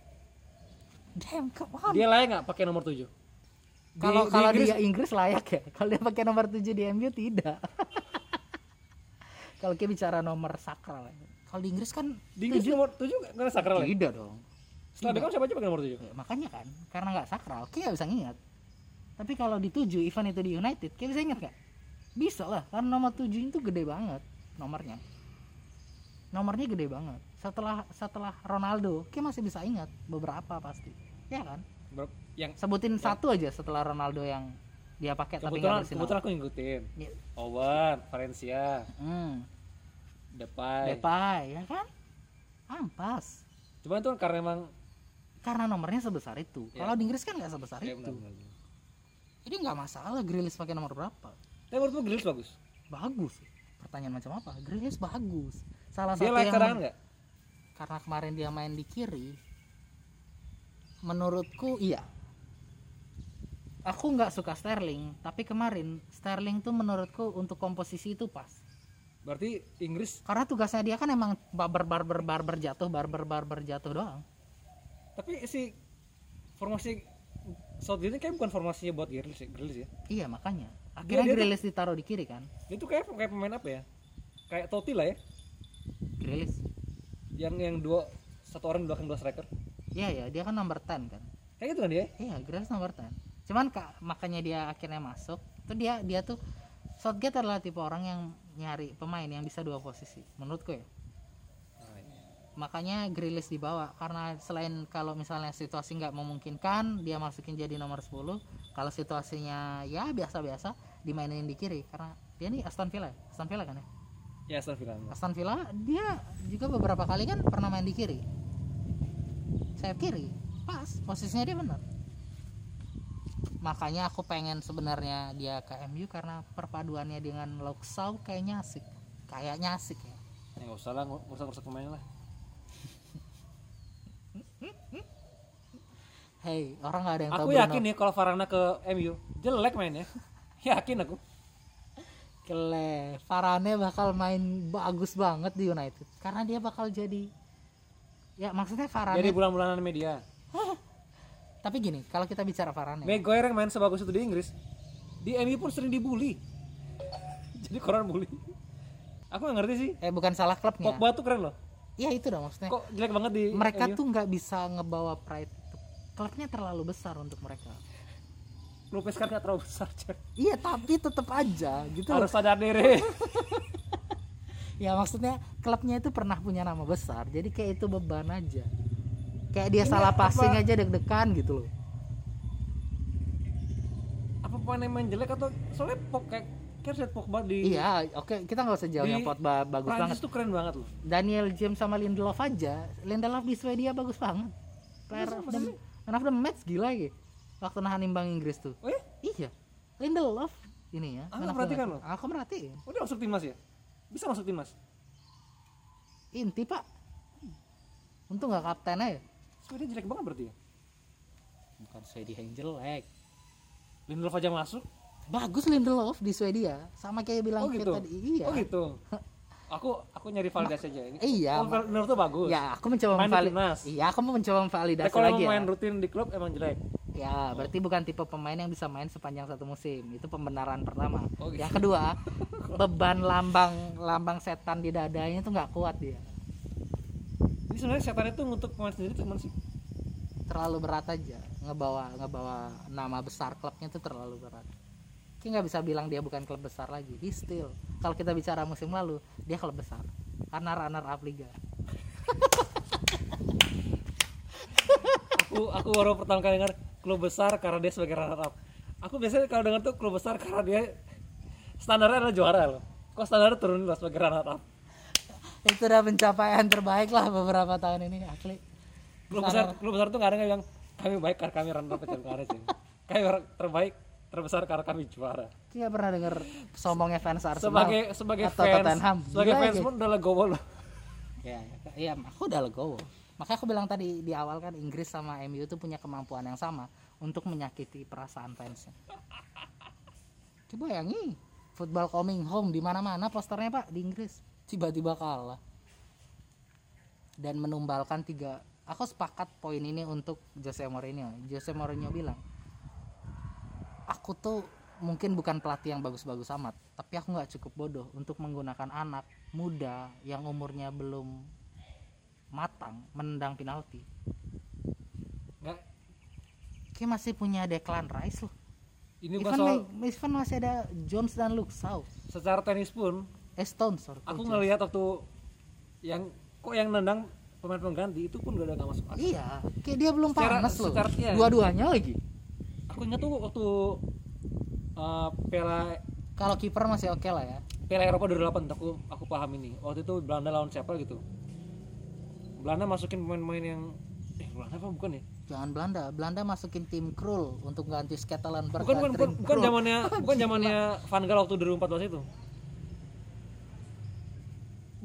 Damn, come on. dia layak nggak pakai nomor 7 Kalau kalau dia Inggris layak ya. Kalau dia pakai nomor 7 di MU tidak. kalau kita bicara nomor sakral. ya. Kalau di Inggris kan di Inggris nomor 7 nggak sakral ya tidak dong. Setelah Beckham siapa aja pakai nomor 7 Ya, makanya kan karena nggak sakral, nggak bisa ngingat. Tapi kalau di 7 event itu di United, kita bisa ingat nggak? Bisa lah, karena nomor 7 itu gede banget nomornya. Nomornya gede banget. Setelah setelah Ronaldo, kita masih bisa ingat beberapa pasti. Ya kan? Ber- yang Sebutin satu aja setelah Ronaldo yang dia pakai tapi nggak bersinar. kebetulan aku ngikutin Ya. Owen Valencia Hmm, Depay Depay, ya kan? Ampas. cuman itu kan karena emang Karena nomornya sebesar itu. Ya. Kalau di Inggris kan nggak sebesar ya, itu. benar, benar. Jadi nggak masalah Grealish pakai nomor berapa. tapi menurutmu Grealish bagus bagus pertanyaan macam apa Grealish bagus salah dia satu yang nggak karena kemarin dia main di kiri menurutku iya aku nggak suka Sterling tapi kemarin Sterling tuh menurutku untuk komposisi itu pas berarti Inggris karena tugasnya dia kan emang barber barber barber jatuh barber barber jatuh doang tapi si formasi Southgate ini kayak bukan formasinya buat Grealish Grealish ya. iya makanya akhirnya dia tuh- Grealish ditaruh di kiri kan Dia tuh kayak kayak pemain apa ya? Kayak Totti lah ya. Grealish Yang yang dua satu orang di belakang dua striker. iya ya dia kan nomor 10 kan Kayak gitu kan dia. Iya, Grealish nomor 10. Cuman kak, makanya dia akhirnya masuk. Itu dia dia tuh Southgate adalah tipe orang yang nyari pemain yang bisa dua posisi menurutku ya. Makanya Grealish dibawa. Karena selain kalau misalnya situasi nggak memungkinkan dia masukin jadi nomor 10, kalau situasinya ya biasa-biasa dimainin di kiri. Karena dia nih Aston Villa ya? Aston Villa kan ya? Ya Aston Villa Aston Villa dia juga beberapa kali kan pernah main di kiri. Sayap kiri pas. Posisinya dia benar. Makanya aku pengen sebenarnya dia ke MU karena perpaduannya dengan Luxau kayaknya asik. Kayaknya asik ya. Ya nggak usah lah nggak usah ngurus pemain lah Hey, orang nggak ada yang tahu aku Bruno. yakin nih kalau Varane ke MU jelek mainnya. Yakin aku. Kele, Varane bakal main bagus banget di United. Karena dia bakal jadi ya maksudnya Varane jadi bulan-bulanan media. Tapi gini kalau kita bicara Varane Maguire yang main sebagus itu di Inggris di MU pun sering dibully. Jadi koran bully. Aku nggak ngerti sih. Eh bukan salah klubnya. Pogba tuh keren loh ya itu dong maksudnya. Kok jelek banget di mereka MU? tuh nggak bisa ngebawa pride klubnya terlalu besar untuk mereka. Lopez kan nggak terlalu besar Cek. iya tapi tetap aja gitu harus sadar diri. Ya maksudnya klubnya itu pernah punya nama besar jadi kayak itu beban aja. Kayak dia Ini salah apa? passing aja deg-degan gitu loh. Apa pemain yang jelek atau soalnya kayak kayak lihat Pogba di iya oke kita nggak usah jauh yang pot ba- bagus banget. Prancis tuh keren banget loh. Daniel James sama Lindelof aja Lindelof di Swedia bagus banget. Player of the, of the match gila ya. Waktu nahan imbang Inggris tuh. Oh ya iya. Lindelof ini ya Ah, the perhatikan loh. aku merhatiin? Udah masuk timnas ya? Bisa masuk timnas? Inti pak. Untung nggak kaptennya ya Swedia jelek banget berarti ya? Bukan Swedia yang jelek. Lindelof aja masuk bagus Lindelof di Swedia. Sama kayak bilang oh gitu? tadi iya. Oh gitu? Aku aku nyari validasi aja ini. Iya, oh, Lindelof tuh bagus. Ya aku mencoba Main iya aku mau mencoba memvalidasi Tapi kalau lagi ya. main rutin di klub emang jelek? Ya berarti bukan tipe pemain yang bisa main sepanjang satu musim. Itu pembenaran pertama. Oh, gitu. yang kedua beban lambang lambang setan di dadanya itu nggak kuat dia. Ini sebenarnya setan itu untuk pemain sendiri tuh gimana sih? Terlalu berat aja. Ngebawa ngebawa nama besar klubnya itu terlalu berat Nggak bisa bilang dia bukan klub besar lagi. He still. Kalau kita bicara musim lalu dia klub besar. Karena runner up liga. Aku aku baru pertama kali dengar klub besar karena dia sebagai runner up. Aku biasanya kalau dengar tuh klub besar karena dia standarnya adalah juara loh. Kok standarnya turun loh sebagai runner up? Itu udah pencapaian terbaik lah beberapa tahun ini asli. Klub besar klub besar tuh nggak ada yang bilang kami baik karena kami runner up itu nggak ada sih. Kami orang terbaik terbesar karena kami juara. Nggak pernah denger sombongnya fans Arsenal sebagai sebagai atau fans Tottenham. sebagai Gila, fans pun udah legowo loh. Ya, ya, iya aku udah legowo. Makanya aku bilang tadi di awal kan Inggris sama MU itu punya kemampuan yang sama untuk menyakiti perasaan fansnya. Coba bayangi football coming home di mana mana posternya pak di Inggris. Tiba-tiba kalah. Dan menumbalkan tiga aku sepakat poin ini untuk Jose Mourinho. Jose Mourinho bilang aku tuh mungkin bukan pelatih yang bagus-bagus amat tapi aku nggak cukup bodoh untuk menggunakan anak muda yang umurnya belum matang menendang penalti. Nggak. Kayak masih punya Declan Rice loh. Ini even, bukan soal even masih ada Jones dan Luke Shaw. Secara tenis pun eh Stones sorry aku Jones. ngelihat waktu yang kok yang nendang pemain pengganti itu pun udah nggak masuk akal. Iya kayak dia belum Secara- panas loh. secara- iya. dua-duanya lagi aku ingat tuh waktu uh, Piala kalau kiper masih oke lah ya. Piala Eropa 2008 aku aku paham ini. Waktu itu Belanda lawan siapa gitu? Belanda masukin pemain-pemain yang eh Belanda apa? Bukan ya? Jangan Belanda. Belanda masukin tim Krul untuk ganti Scotland bukan bukan bukan, bukan zamannya bukan zamannya Van Gaal waktu 2014 itu.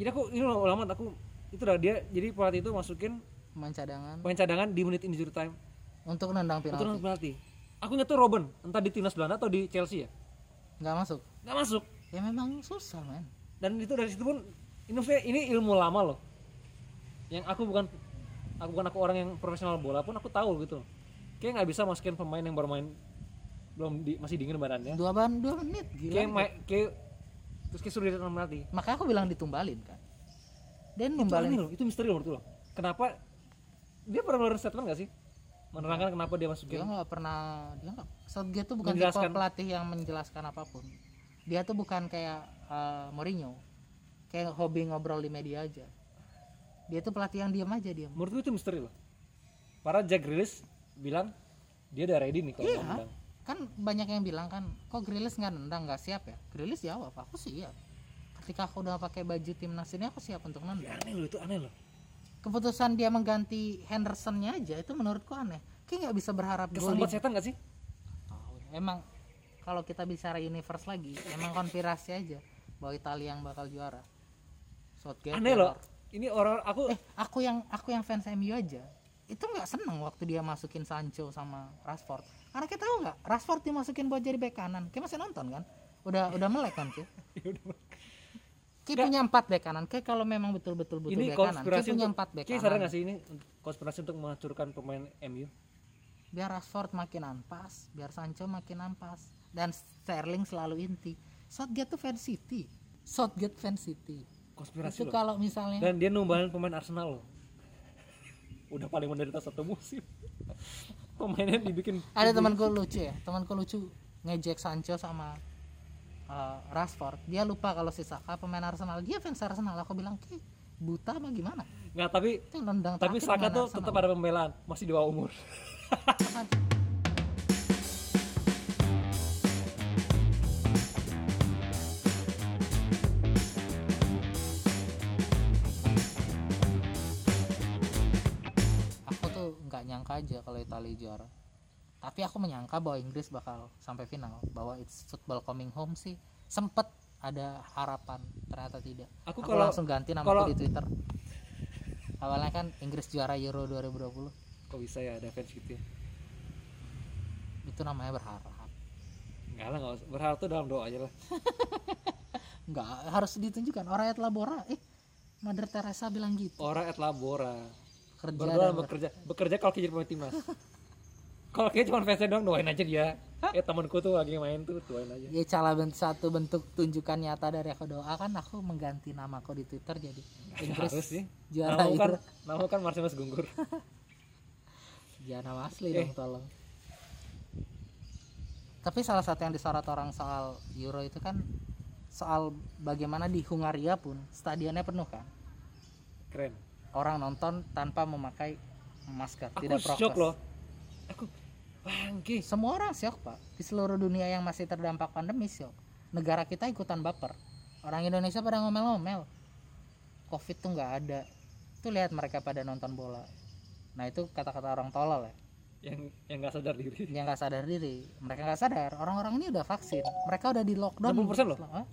Jadi aku ini lama aku itu dah dia jadi pelatih itu masukin main cadangan. pemain cadangan di menit injury time. Untuk nendang penalti. penalti aku ingat tuh Robben entah di timnas Belanda atau di Chelsea ya? Nggak masuk. Nggak masuk. Ya memang susah man dan itu dari situ pun ini ini ilmu lama loh. Yang aku bukan aku bukan aku orang yang profesional bola pun aku tahu gitu kayak nggak bisa masukin pemain yang baru main belum di, masih dingin badannya. Dua ban dua menit gila. Kayak ma- kayak terus kayak suruh dia penalti makanya aku bilang ditumbalin kan. Dan itu aneh numbalin loh itu misteri loh menurut lo. Kenapa dia pernah ngeluarin statement gak sih menerangkan kenapa dia dia masukin nggak pernah dia nggak Southgate tuh bukan tipe pelatih yang menjelaskan apa pun. Dia tuh bukan kayak eh, Mourinho. Kayak hobi ngobrol di media aja. Dia tuh pelatih yang diam aja diam menurut gue itu misteri loh. Para Jack Grealish bilang dia udah ready nih kalau Iya. kan banyak yang bilang kan kok Grilis nggak nendang? Nggak siap ya? Grilis jawab aku siap ketika aku udah pakai baju timnas ini aku siap untuk Ya, nendang aneh loh itu aneh loh keputusan dia mengganti Hendersonnya aja itu menurutku aneh. Kayak nggak bisa berharap kesambat di- setan gak sih? Tahu ya. emang kalau kita bicara universe lagi emang konspirasi aja bahwa Italia yang bakal juara. Southgate aneh loh. Ini orang aku eh aku yang aku yang fans MU aja itu nggak seneng waktu dia masukin Sancho sama Rashford. Karena kita tahu nggak Rashford dimasukin buat jadi bek kanan. Kayak masih nonton kan? Udah udah melek kan Ki? Ya. Ki punya empat bek kanan. Kayak kalau memang betul-betul butuh ini bek kanan Ki punya empat Ki sadar kanan gak sih ini konspirasi untuk menghancurkan pemain MU biar Rashford makin ampas biar Sancho makin ampas dan Sterling selalu inti. Southgate tuh fan City. Southgate fan City. Konspirasi itu loh. kalau misalnya dan dia numbahin pemain Arsenal loh. Udah paling menderita satu musim. Pemainnya dibikin ada temanku lucu ya temanku lucu ngejek Sancho sama uh, Rashford. Dia lupa kalau si Saka pemain Arsenal. Dia fans Arsenal. Aku bilang ki buta apa gimana? Nggak tapi itu nendang tapi Saka tuh Arsenal. tetap ada pembelaan. Masih di bawah umur. Aku tuh nggak nyangka aja kalau Italia juara tapi aku menyangka bahwa Inggris bakal sampai final bahwa it's football coming home sih. Sempet ada harapan ternyata tidak. Aku aku, kalau- langsung ganti nama kalau- di Twitter. Awalnya kan Inggris juara Euro 2020 kok bisa ya ada fans gitu ya? Itu namanya berharap. Nggak lah nggak usah. Berharap tuh dalam doa aja lah. Nggak harus ditunjukkan. Orang et labora eh Mother Teresa bilang gitu. Orang et labora. Kerja berdoa dan bekerja bekerja kalau jadi pemain timnas kalau kayak cuma fansnya doang doain aja dia. Eh temanku tuh lagi main tuh doain aja. Ya salah bentuk satu bentuk tunjukkan nyata dari aku doa. Kan aku mengganti namaku di Twitter jadi Inggris harus sih. juara nama kan Euro nama kan Marcelus Gunggur jangan nama asli Eh. dong tolong. Tapi salah satu yang disorot orang soal Euro itu kan soal bagaimana di Hungaria pun stadionnya penuh kan? Keren. Orang nonton tanpa memakai masker aku tidak prokes. shock loh. Aku bangke. Semua orang syok pak. Di seluruh dunia yang masih terdampak pandemi syok. Negara kita ikutan baper. Orang Indonesia pada ngomel-ngomel. Covid tuh nggak ada. Tuh lihat mereka pada nonton bola. Nah itu kata-kata orang tolol ya. Yang yang nggak sadar diri. Yang nggak sadar diri. Mereka nggak sadar. Orang-orang ini udah vaksin. Mereka udah di lockdown. 60% loh. Hah?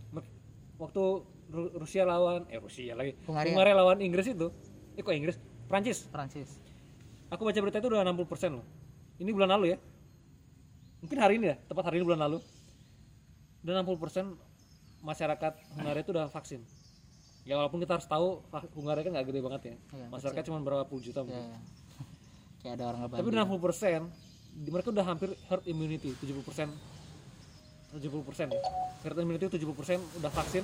waktu Ru- Rusia lawan eh Rusia lagi. Hungaria. Hungaria lawan Inggris itu. Eh kok Inggris? Prancis Prancis aku baca berita itu udah 60% loh ini bulan lalu ya? Mungkin hari ini ya tepat hari ini bulan lalu. Dan 60% masyarakat Hungaria itu udah vaksin. Ya walaupun kita harus tahu Hungaria kan nggak gede banget ya. Iya, masyarakat cuma berapa puluh juta mungkin. Ya. kayak ada orang tapi udah 60% di- mereka udah hampir herd immunity 70% 70% ya. herd immunity 70% udah vaksin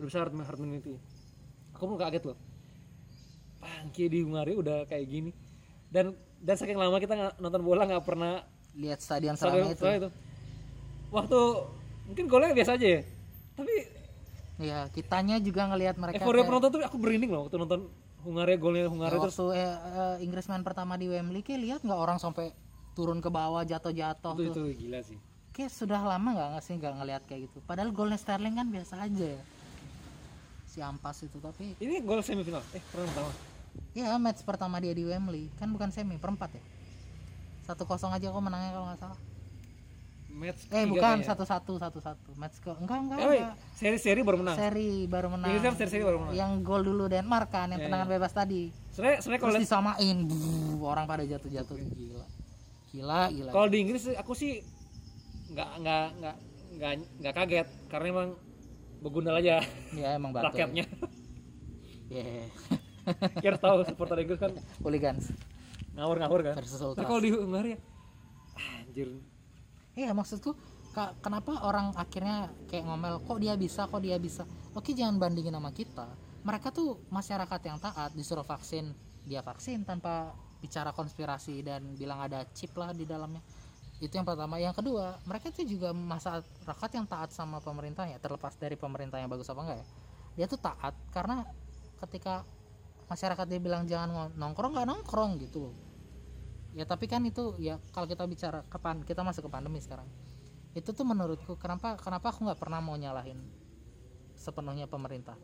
udah bisa herd, herd immunity. Aku pun kaget loh. Bangke di Hungaria udah kayak gini. Dan dan saking lama kita nonton bola nggak pernah lihat stadion seramai itu itu. waktu mungkin golnya biasa aja ya tapi ya kitanya juga ngelihat mereka euforia penonton tuh aku berinding loh waktu nonton Hungaria golnya Ya, Hungaria terus waktu eh, eh, Inggris main pertama di Wembley kayak lihat nggak orang sampai turun ke bawah jatuh-jatuh itu, tuh. itu gila sih Kayak sudah lama nggak sih nggak ngelihat kayak gitu. Padahal golnya Sterling kan biasa aja ya. Si ampas itu tapi ini gol semifinal eh pernah pertama ya match pertama dia di Wembley kan bukan semi perempat ya. Satu kosong aja kok menangnya kalau nggak salah. match Eh bukan satu satu satu satu match ke enggak enggak, Eh, enggak. seri-seri baru menang. seri baru menang. Inggris kan seri-seri baru menang. Yang gol dulu Denmark kan yang Iya, tendangan iya. bebas tadi. Sebenarnya sebenarnya kalau disamain, Buh, orang pada jatuh-jatuh gila. Gila, gila. kalau di Inggris aku sih nggak nggak nggak nggak nggak kaget karena emang begundal aja Ya emang batu. rakyatnya. Yeah. Kira tahu supporter Inggris kan Hooligans. ngawur-ngawur kan. versus Ultras. kalau di Hungaria anjir. Iya maksudku kenapa orang akhirnya kayak ngomel kok dia bisa kok dia bisa? Oke jangan bandingin sama kita. Mereka tuh masyarakat yang taat disuruh vaksin dia vaksin tanpa bicara konspirasi dan bilang ada chip lah di dalamnya. Itu yang pertama. Yang kedua mereka tuh juga masyarakat yang taat sama pemerintahnya terlepas dari pemerintah yang bagus apa enggak ya. Dia tuh taat karena ketika masyarakat dia bilang jangan nongkrong nggak nongkrong gitu ya tapi kan itu ya kalau kita bicara ke pan- kita masuk ke pandemi sekarang. Itu tuh menurutku kenapa kenapa aku nggak pernah mau nyalahin sepenuhnya pemerintah?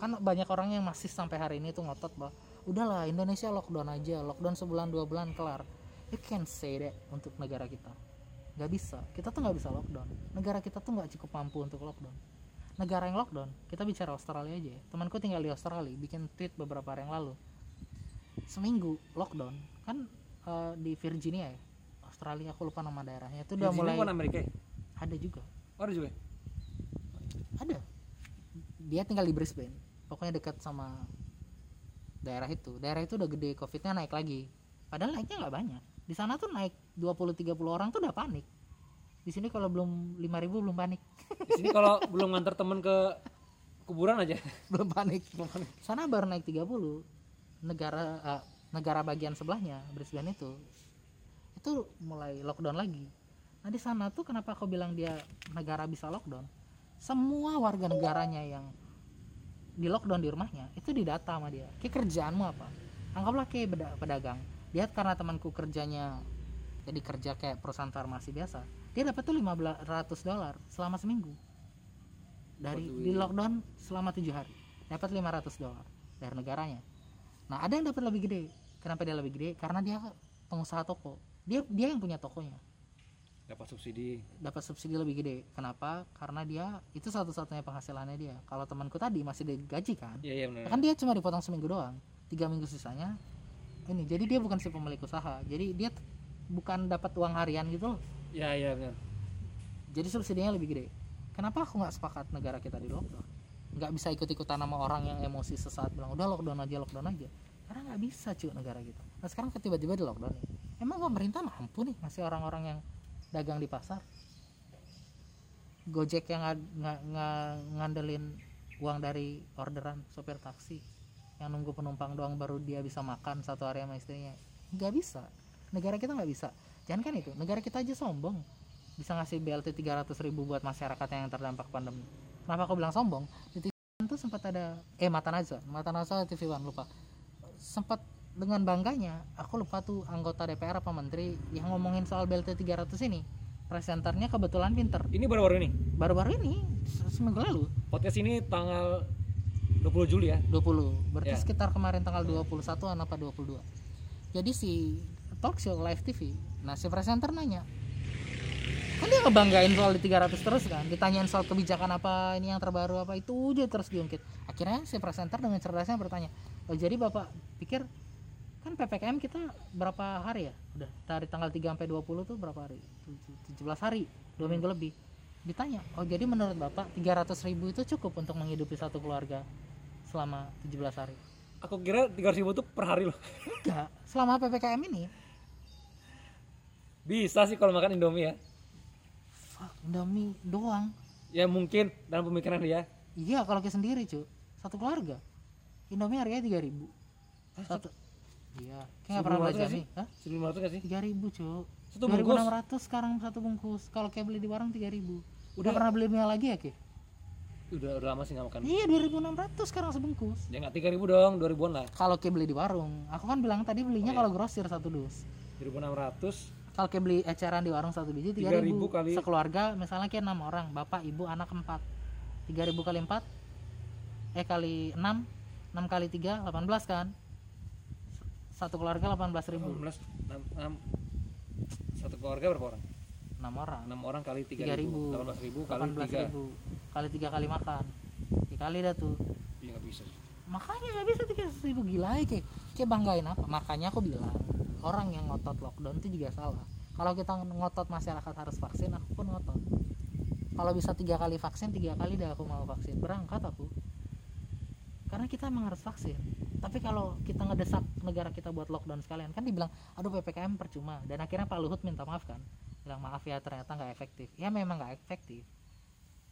Kan banyak orang yang masih sampai hari ini tuh ngotot bahwa udahlah Indonesia lockdown aja lockdown sebulan dua bulan kelar. You can say that untuk negara kita. Nggak bisa. Kita tuh nggak bisa lockdown. Negara kita tuh nggak cukup mampu untuk lockdown negara yang lockdown kita bicara Australia aja ya. Temanku tinggal di Australia bikin tweet beberapa hari yang lalu. Seminggu lockdown kan eh, di Virginia ya? Australia aku lupa nama daerahnya. Itu udah mulai bukan Amerika ya? ada juga. Oh, ada juga ya? ada. Dia tinggal di Brisbane. Pokoknya dekat sama daerah itu. Daerah itu udah gede covidnya naik lagi. Padahal naiknya nggak banyak. Di sana tuh naik 20-30 orang tuh udah panik di sini kalau belum 5000 belum panik. Di sini kalau belum nganter temen ke kuburan aja. belum panik. Sana baru naik 30 negara eh, negara bagian sebelahnya Brisbane itu. Itu mulai lockdown lagi. Nah di sana tuh kenapa aku bilang dia negara bisa lockdown? Semua warga negaranya yang di lockdown di rumahnya itu didata sama dia. Kayak kerjaanmu apa? Anggaplah kayak pedagang. Dia karena temanku kerjanya jadi kerja kayak perusahaan farmasi biasa dia dapat tuh 1500 dolar selama seminggu. Dari Waduh, di lockdown selama tujuh hari. Dapat 500 dolar dari negaranya. Nah ada yang dapat lebih gede. Kenapa dia lebih gede? Karena dia pengusaha toko. Dia dia yang punya tokonya. Dapat subsidi. dapat subsidi lebih gede. Kenapa? Karena dia itu satu-satunya penghasilannya dia. Kalau temanku tadi masih digaji kan? Iya, iya benar. kan dia cuma dipotong seminggu doang. Tiga minggu sisanya ini. Jadi dia bukan si pemilik usaha. Jadi dia bukan dapat uang harian gitu loh Iya, iya benar. jadi subsidinya lebih gede. Kenapa aku nggak sepakat negara kita di lockdown? Nggak bisa ikut-ikutan sama orang yang emosi sesaat bilang udah lockdown aja lockdown aja. Karena nggak bisa cuy negara kita. Nah sekarang tiba-tiba di lockdown nih. Emang pemerintah mampu nih masih orang-orang yang dagang di pasar? Gojek yang nga- nga- ngandelin uang dari orderan sopir taksi yang nunggu penumpang doang baru dia bisa makan satu hari sama istrinya. Nggak bisa. Negara kita nggak bisa jangan kan itu negara kita aja sombong. Bisa ngasih BLT 300 ribu buat masyarakat yang terdampak pandemi. Kenapa aku bilang sombong? Di TV tuh sempat ada eh Mata Najwa Mata Najwa TV One lupa. Sempat dengan bangganya aku lupa tuh anggota DPR apa menteri yang ngomongin soal BLT 300 ini. Presenternya kebetulan pinter. Ini baru-baru ini. baru-baru ini se- seminggu lalu. Podcast ini tanggal 20 Juli ya. 20 berarti Ya. sekitar kemarin tanggal 21 apa 22 jadi si talk show live TV nah si presenter nanya kan dia ngebanggain soal di 300 terus kan? Ditanyain soal kebijakan apa ini yang terbaru apa itu aja terus diungkit. Akhirnya si presenter dengan cerdasnya bertanya oh jadi bapak pikir kan PPKM kita berapa hari ya? Udah dari tanggal 3 sampai 20 tuh berapa hari? 17 hari dua minggu lebih. Ditanya oh jadi menurut bapak 300 ribu itu cukup untuk menghidupi satu keluarga selama 17 hari? Aku kira 300 ribu tuh per hari loh. enggak selama PPKM ini Bisa sih kalau makan Indomie ya. fuck, Indomie doang Ya mungkin dalam pemikiran dia. iya kalau kayak sendiri cu satu keluarga Indomie harganya 3000 ribu satu iya kayak nggak pernah 1500 belajar nih Hah? 1500 gak sih? 3000 cu Satu bungkus. 2600 sekarang satu bungkus kalau kayak beli di warung 3000 udah Udah. pernah beli mie lagi ya ki Udah, udah lama sih gak makan. iya 2600 sekarang sebungkus Ya nggak 3000 dong, 2000-an lah. kalau kayak beli di warung aku kan bilang tadi belinya Oh, iya. kalau grosir satu dus 1600 kalau kayak beli eceran di warung satu biji 3.000 3000 kali- sekeluarga misalnya kayak enam orang bapak ibu anak empat 3000 kali 4 eh kali 6 6 kali 3 18 kan? Satu keluarga 18.000 ribu. 16 6, 6 satu keluarga berapa orang? 6 orang. 6 orang kali 3000 3000 18000 kali 3 18.000 kali 3 kali makan. Dikali dah tuh. Iya nggak bisa. Makanya nggak bisa tiga ribu gila ya kayak kayak banggain apa? Makanya aku bilang orang yang ngotot lockdown itu juga salah. Kalau kita ngotot masyarakat harus vaksin aku pun ngotot. Kalau bisa tiga kali vaksin tiga kali dah aku mau vaksin. Berangkat aku. Karena kita emang harus vaksin. Tapi kalau kita ngedesak negara kita buat lockdown sekalian kan dibilang aduh ppkm percuma. Dan akhirnya pak luhut minta maaf kan. Bilang maaf ya ternyata nggak efektif. Ya memang nggak efektif.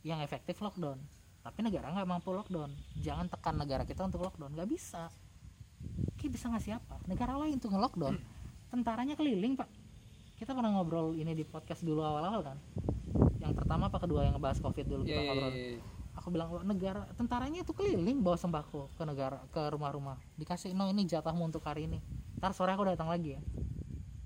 Yang efektif lockdown tapi negara nggak mampu lockdown. Jangan tekan negara kita untuk lockdown. Nggak bisa. Ki bisa ngasih apa negara lain tuh nge-lockdown. Tentaranya keliling pak. Kita pernah ngobrol ini di podcast dulu awal-awal kan? Yang pertama apa kedua yang ngebahas covid dulu Iya kita iya ngobrol. iya. aku bilang "Wah, negara tentaranya itu keliling bawa sembako ke negara ke rumah-rumah. Dikasih no ini jatahmu untuk hari ini. Ntar sore aku datang lagi ya.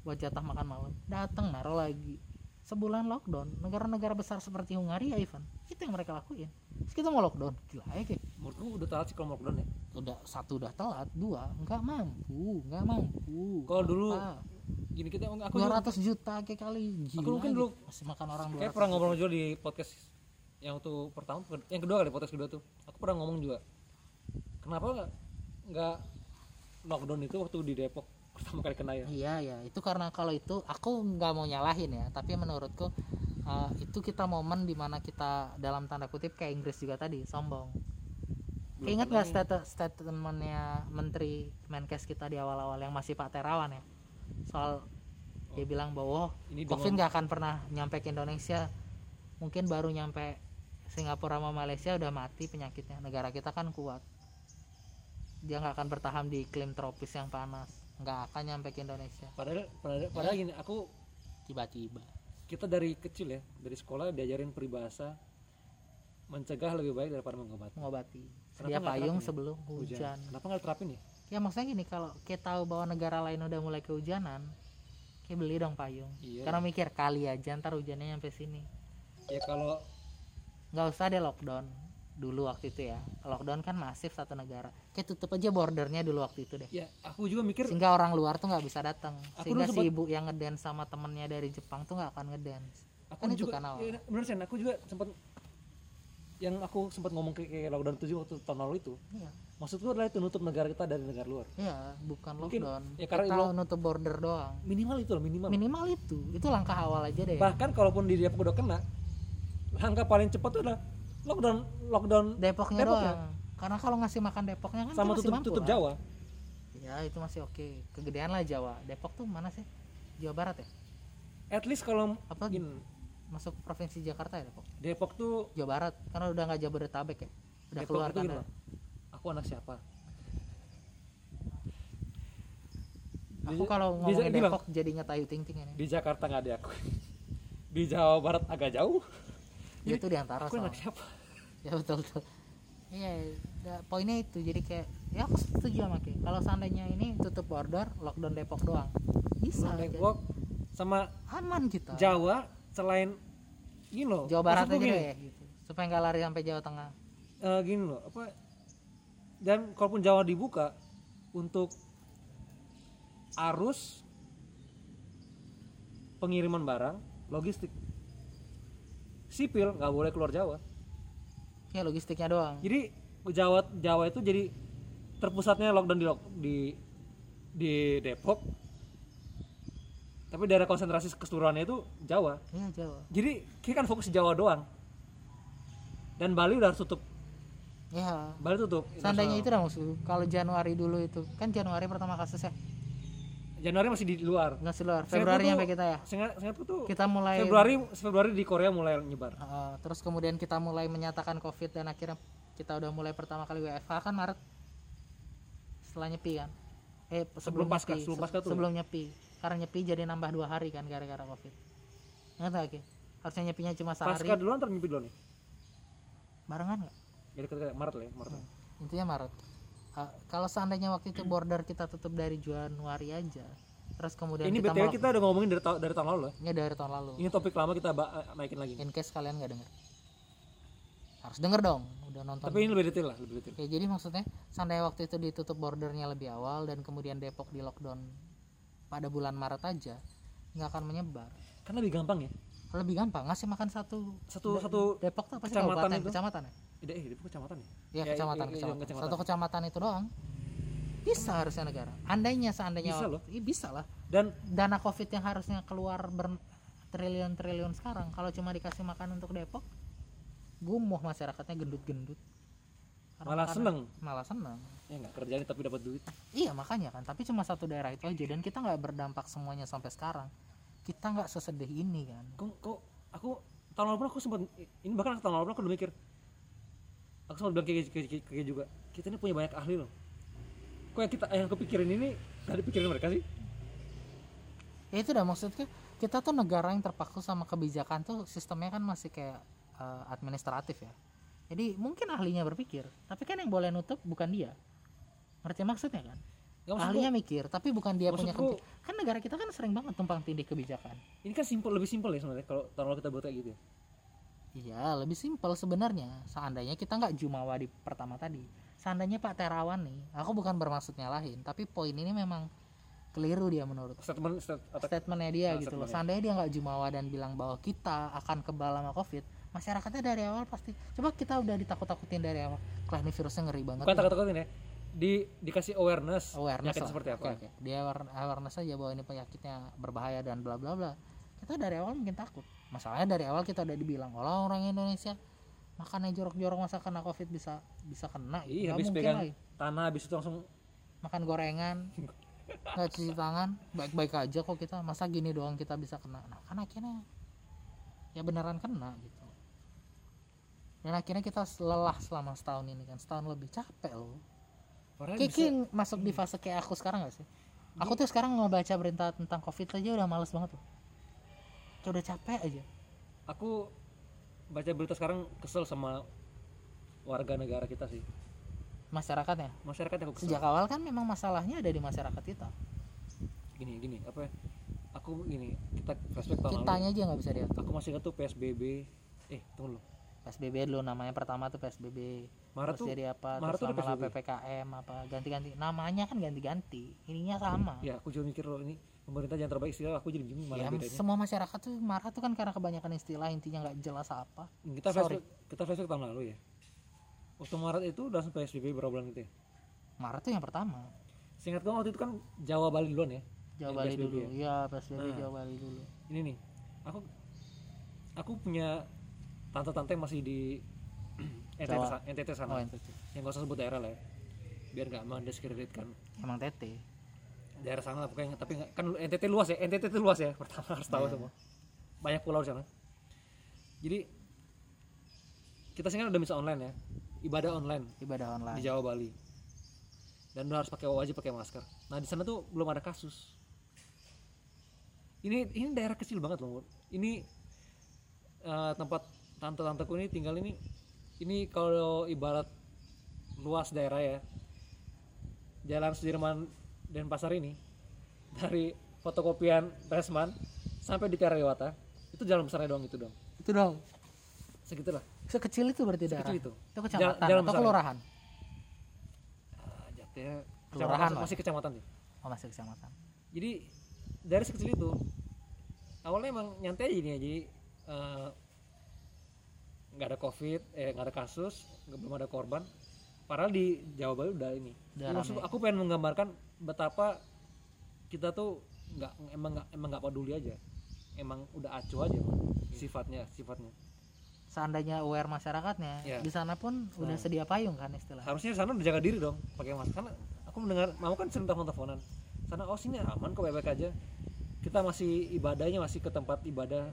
Buat jatah makan malam. Datang naruh lagi. Sebulan lockdown. Negara-negara besar seperti Hungaria Ivan itu yang mereka lakuin Terus kita mau lockdown. Gila ya kayak menurutku udah telat sih kalau lockdown ya? Udah satu udah telat dua nggak mampu nggak mampu. Kalau dulu gini kita aku juga 200 juta kayak kali gila Aku mungkin dulu- masih makan orang kayak 200 pernah ngobrol juga di podcast yang waktu pertama yang kedua kali podcast kedua tuh. Aku pernah ngomong juga kenapa nggak lockdown itu waktu di Depok pertama kali kena ya? Iya ya itu karena kalau itu aku nggak mau nyalahin ya. Tapi menurutku uh, itu kita momen di mana kita dalam tanda kutip kayak Inggris juga tadi sombong. Belum Ingat nggak state- statementnya Menteri Menkes kita di awal-awal yang masih Pak Terawan ya? Soal dia bilang bahwa "Oh, ini COVID nggak akan pernah nyampe ke Indonesia. Mungkin baru nyampe Singapura sama Malaysia udah mati penyakitnya. Negara kita kan kuat. Dia nggak akan bertahan di iklim tropis yang panas. Nggak akan nyampe ke Indonesia. Padahal padahal, padahal gini aku tiba-tiba kita dari kecil ya dari sekolah diajarin peribahasa mencegah lebih baik daripada mengobati. Mengobati. Sedia payung ya? sebelum hujan. kenapa nggak terapin ya? Ya maksudnya gini kalau kita tahu bahwa negara lain udah mulai kehujanan kayak beli dong payung. Iya. karena mikir kali aja ntar hujannya nyampe sini. Ya kalau nggak usah deh lockdown. Dulu waktu itu ya. Lockdown kan masif satu negara kayak tutup aja bordernya dulu waktu itu deh ya aku juga mikir sehingga orang luar tuh nggak bisa datang sehingga dulu si ibu yang ngedance sama temennya dari Jepang tuh nggak akan ngedance aku kan itu juga kan awal. ya, bener Sen, aku juga sempat yang aku sempat ngomong ke kayak lockdown itu juga waktu tahun lalu itu Iya. maksudku adalah itu nutup negara kita dari negara luar Iya, bukan Mungkin, lockdown. ya karena kita lo- nutup border doang. minimal itu loh minimal Minimal itu, itu langkah awal aja deh. bahkan kalaupun di Depok udah kena langkah paling cepat itu adalah lockdown lockdown Depoknya, Depoknya. doang. Karena kalau ngasih makan Depoknya kan sama tutup mampu tutup kan? Jawa Ya itu masih oke. Kegedean lah Jawa. Depok tuh mana sih? Jawa Barat ya? at least kalau Apa gini, masuk provinsi Jakarta ya Depok? Depok tuh Jawa Barat. Karena udah nggak Jabodetabek ya. Udah Depok keluar kan. aku anak siapa Aku Di- kalau di- ngomongin loh, Depok jadi Tayu Ting Ting ini. di Jakarta nggak diakui di Jawa Barat agak jauh Ya, itu di antara aku soalnya. anak siapa ya betul betul iya ya, poinnya itu. Jadi kayak ya aku setuju sama Ki. Kalau seandainya ini tutup border lockdown Depok doang. Bisa Sama aja. Depok sama aman kita Jawa selain gini loh Jawa Barat aja gini, deh gitu. Supaya nggak lari sampai Jawa Tengah. Eh, gini loh apa dan kalaupun Jawa dibuka untuk arus pengiriman barang logistik sipil nggak boleh keluar Jawa ya logistiknya doang. Jadi Jawa Jawa itu jadi terpusatnya lockdown di di di Depok. Tapi daerah konsentrasi keseluruhannya itu Jawa. Iya Jawa. Jadi kita kan fokus di Jawa doang. Dan Bali udah harus tutup. Ya Bali tutup. Seandainya itu maksud kalau Januari dulu itu. Kan Januari pertama kasusnya Januari masih di luar. Nggak sih luar Februari tuh- sampai kita ya? Seingatku tuh kita mulai Februari Februari di Korea mulai nyebar. Uh, terus kemudian kita mulai menyatakan covid dan akhirnya kita udah mulai pertama kali WFH kan Maret? Setelah nyepi kan? Eh sebelum, pasca, nyepi. Sebelum se- pasca tuh. sebelum nyepi. Karena nyepi jadi nambah dua hari kan gara-gara covid. Nggak tahu Ki? harusnya nyepinya cuma sehari. Pasca duluan ntar nyepi duluan nih? Barengan nggak? Jadi ketika Maret lah ya Maret. Lah. intinya Maret Uh, kalau seandainya waktu itu border kita tutup dari Januari aja terus kemudian ini kita BTW kita udah ngomongin dari, ta- dari tahun lalu lah ini dari tahun lalu. Ini topik lama kita eh, naikin lagi. In case kalian nggak denger. Harus denger dong udah nonton. Tapi ini lebih detail lah lebih detail. Oke, jadi maksudnya seandainya waktu itu ditutup bordernya lebih awal dan kemudian Depok di lockdown pada bulan Maret aja nggak akan menyebar. kan lebih gampang ya? Lebih gampang ngasih makan satu satu De- satu Depok tuh apa sih kecamatan kabupaten? itu. kecamatan ya? eh itu kecamatan ya Iya Ya, kecamatan, iya, iya, kecamatan. kecamatan. Satu kecamatan itu doang. Bisa harusnya negara. Andainya seandainya Bisa loh. Ih, bisa lah. dan Dana Covid yang harusnya keluar ber triliun-triliun sekarang kalau cuma dikasih makan untuk Depok gumuh masyarakatnya gendut-gendut. Malah seneng Malah seneng. ya nggak kerjaan tapi dapat duit Iya makanya kan, tapi cuma satu daerah itu aja dan kita nggak berdampak semuanya sampai sekarang. Kita nggak sesedih ini kan. kok kok aku tahun lalu aku sempat ini bahkan tahun lalu aku udah mikir aku sempat bilang kayak, kayak, kayak, kayak juga kita ini punya banyak ahli loh kok yang kita yang kepikirin ini nggak dipikirin mereka sih Ya itu dah maksudnya kita tuh negara yang terpaku sama kebijakan tuh sistemnya kan masih kayak eh, administratif ya. Jadi mungkin ahlinya berpikir, tapi kan yang boleh nutup bukan dia. Ngerti maksudnya kan? Maksud ahlinya mikir tapi bukan dia punya kebi- kan negara kita kan sering banget tumpang tindih kebijakan ini kan simpel lebih simpel ya sebenarnya kalau kalau kita buat kayak gitu ya. Iya lebih simpel sebenarnya. Seandainya kita nggak jumawa di pertama tadi. Seandainya Pak Terawan nih aku bukan bermaksud nyalahin tapi poin ini memang keliru dia menurut. Statement stat- atau statementnya dia Ah, gitu loh. seandainya dia nggak jumawa dan bilang bahwa kita akan kebal sama covid masyarakatnya dari awal pasti coba kita udah ditakut-takutin dari awal. Kalau ini virusnya ngeri banget bukan takut-takutin ya. Di dikasih awareness, awareness penyakit seperti apa. Oke, oke. dia aware- awareness aja bahwa ini penyakitnya berbahaya dan bla bla bla. Kita dari awal mungkin takut masalahnya dari awal kita udah dibilang kalau orang Indonesia makannya jorok-jorok masa kena covid bisa bisa kena? Iya habis mungkin pegang lah. tanah habis itu langsung makan gorengan nggak cuci tangan baik-baik aja kok kita masa gini doang kita bisa kena? Nah kan akhirnya ya beneran kena gitu. Dan akhirnya kita lelah selama setahun ini kan setahun lebih. Capek loh. Padahal kayak bisa- masuk di fase kayak aku sekarang gak sih? Aku tuh sekarang mau baca berita tentang covid aja udah males banget loh Kayak udah capek aja. Aku baca berita sekarang kesel sama warga negara kita sih. Masyarakatnya masyarakat yang aku kesel. Sejak awal kan memang masalahnya ada di masyarakat kita. Gini gini apa ya? Aku gini kita flashback tahun lalu. Kitanya aja nggak bisa diatur. Aku masih ingat tuh PSBB eh tunggu dulu. PSBB dulu namanya pertama tuh PSBB Maret terus tuh jadi apa? Maret terus PSBB. PPKM apa ganti-ganti. Namanya kan ganti-ganti. Ininya sama. Ya aku juga mikir loh ini pemerintah yang terbaik istilah aku jadi bingung mana ya, bedanya. semua masyarakat tuh marah tuh kan karena kebanyakan istilah intinya nggak jelas apa. Kita Sorry. flashback kita flashback tahun lalu ya. Waktu Maret itu udah langsung PSBB berapa bulan gitu ya? Marah tuh yang pertama. Seingat gue waktu itu kan Jawa Bali duluan ya Jawa Bali PSBB dulu. ya? ya PSBB Nah. Jawa Bali dulu. Ini nih aku aku punya tante-tante yang masih di NTT, Jawa. NTT sana. Oh tuh. yang gak usah sebut daerah lah ya. Biar nggak mendiskreditkan. Emang tete daerah sana lah pokoknya. Tapi kan NTT luas ya NTT itu luas ya pertama harus tahu Iya. semua. Banyak pulau di sana. Jadi kita sekarang udah bisa online ya. Ibadah online. Ibadah di online Jawa Bali. Dan udah harus pakai wajib pakai masker. Nah di sana tuh belum ada kasus. Ini ini daerah kecil banget loh ini eh, tempat tante-tanteku ini tinggal ini ini kalau ibarat luas daerah ya. Jalan Sudirman dan Pasar ini dari fotokopian Resman sampai di Karyawata itu jalan besarnya doang itu dong itu dong segitulah. Sekecil itu berarti daerah? Sekecil itu. Itu kecamatan Jalan- jalan atau kelurahan? Ah, jatuhnya Kelurahan kecamatan, masih kecamatan sih. Oh masih kecamatan. Jadi dari sekecil itu awalnya emang nyantai aja ini ya. Jadi eh, nggak ada covid eh nggak ada kasus belum ada korban. Padahal di Jawa Bali udah ini. Maksud aku pengen menggambarkan betapa kita tuh nggak emang nggak emang nggak peduli aja. Emang udah acuh aja Bang. sifatnya sifatnya. Seandainya aware masyarakatnya Ya. di sana pun udah Nah. sedia payung kan istilah harusnya di sana udah jaga diri dong pakai masker. Karena aku mendengar mau kan sering telepon teleponan. Sana oh sini aman kok baik aja. Kita masih ibadahnya masih ke tempat ibadah.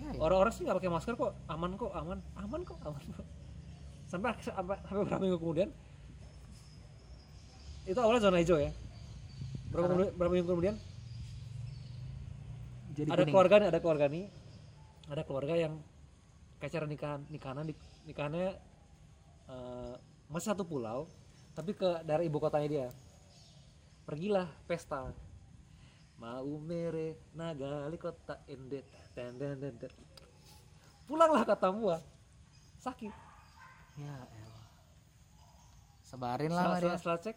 Ya, ya. orang-orang sih nggak pakai masker kok. Aman kok aman. Aman kok aman kok. Sampai sampai, sampai berapa minggu kemudian itu awalnya zona hijau ya? Berapa, minggu- berapa minggu kemudian? Jadi ada kuning. keluarga nih ada keluarga nih. Ada keluarga yang kayak cara nikahan nikahannya di- nikahannya eh, masih satu pulau tapi ke daerah ibu kotanya dia. Pergilah pesta. Mau mere nagali kota endet den den den. pulanglah ke Tambua sakit. Ya elah. sebarin lah setelah, setelah, setelah cek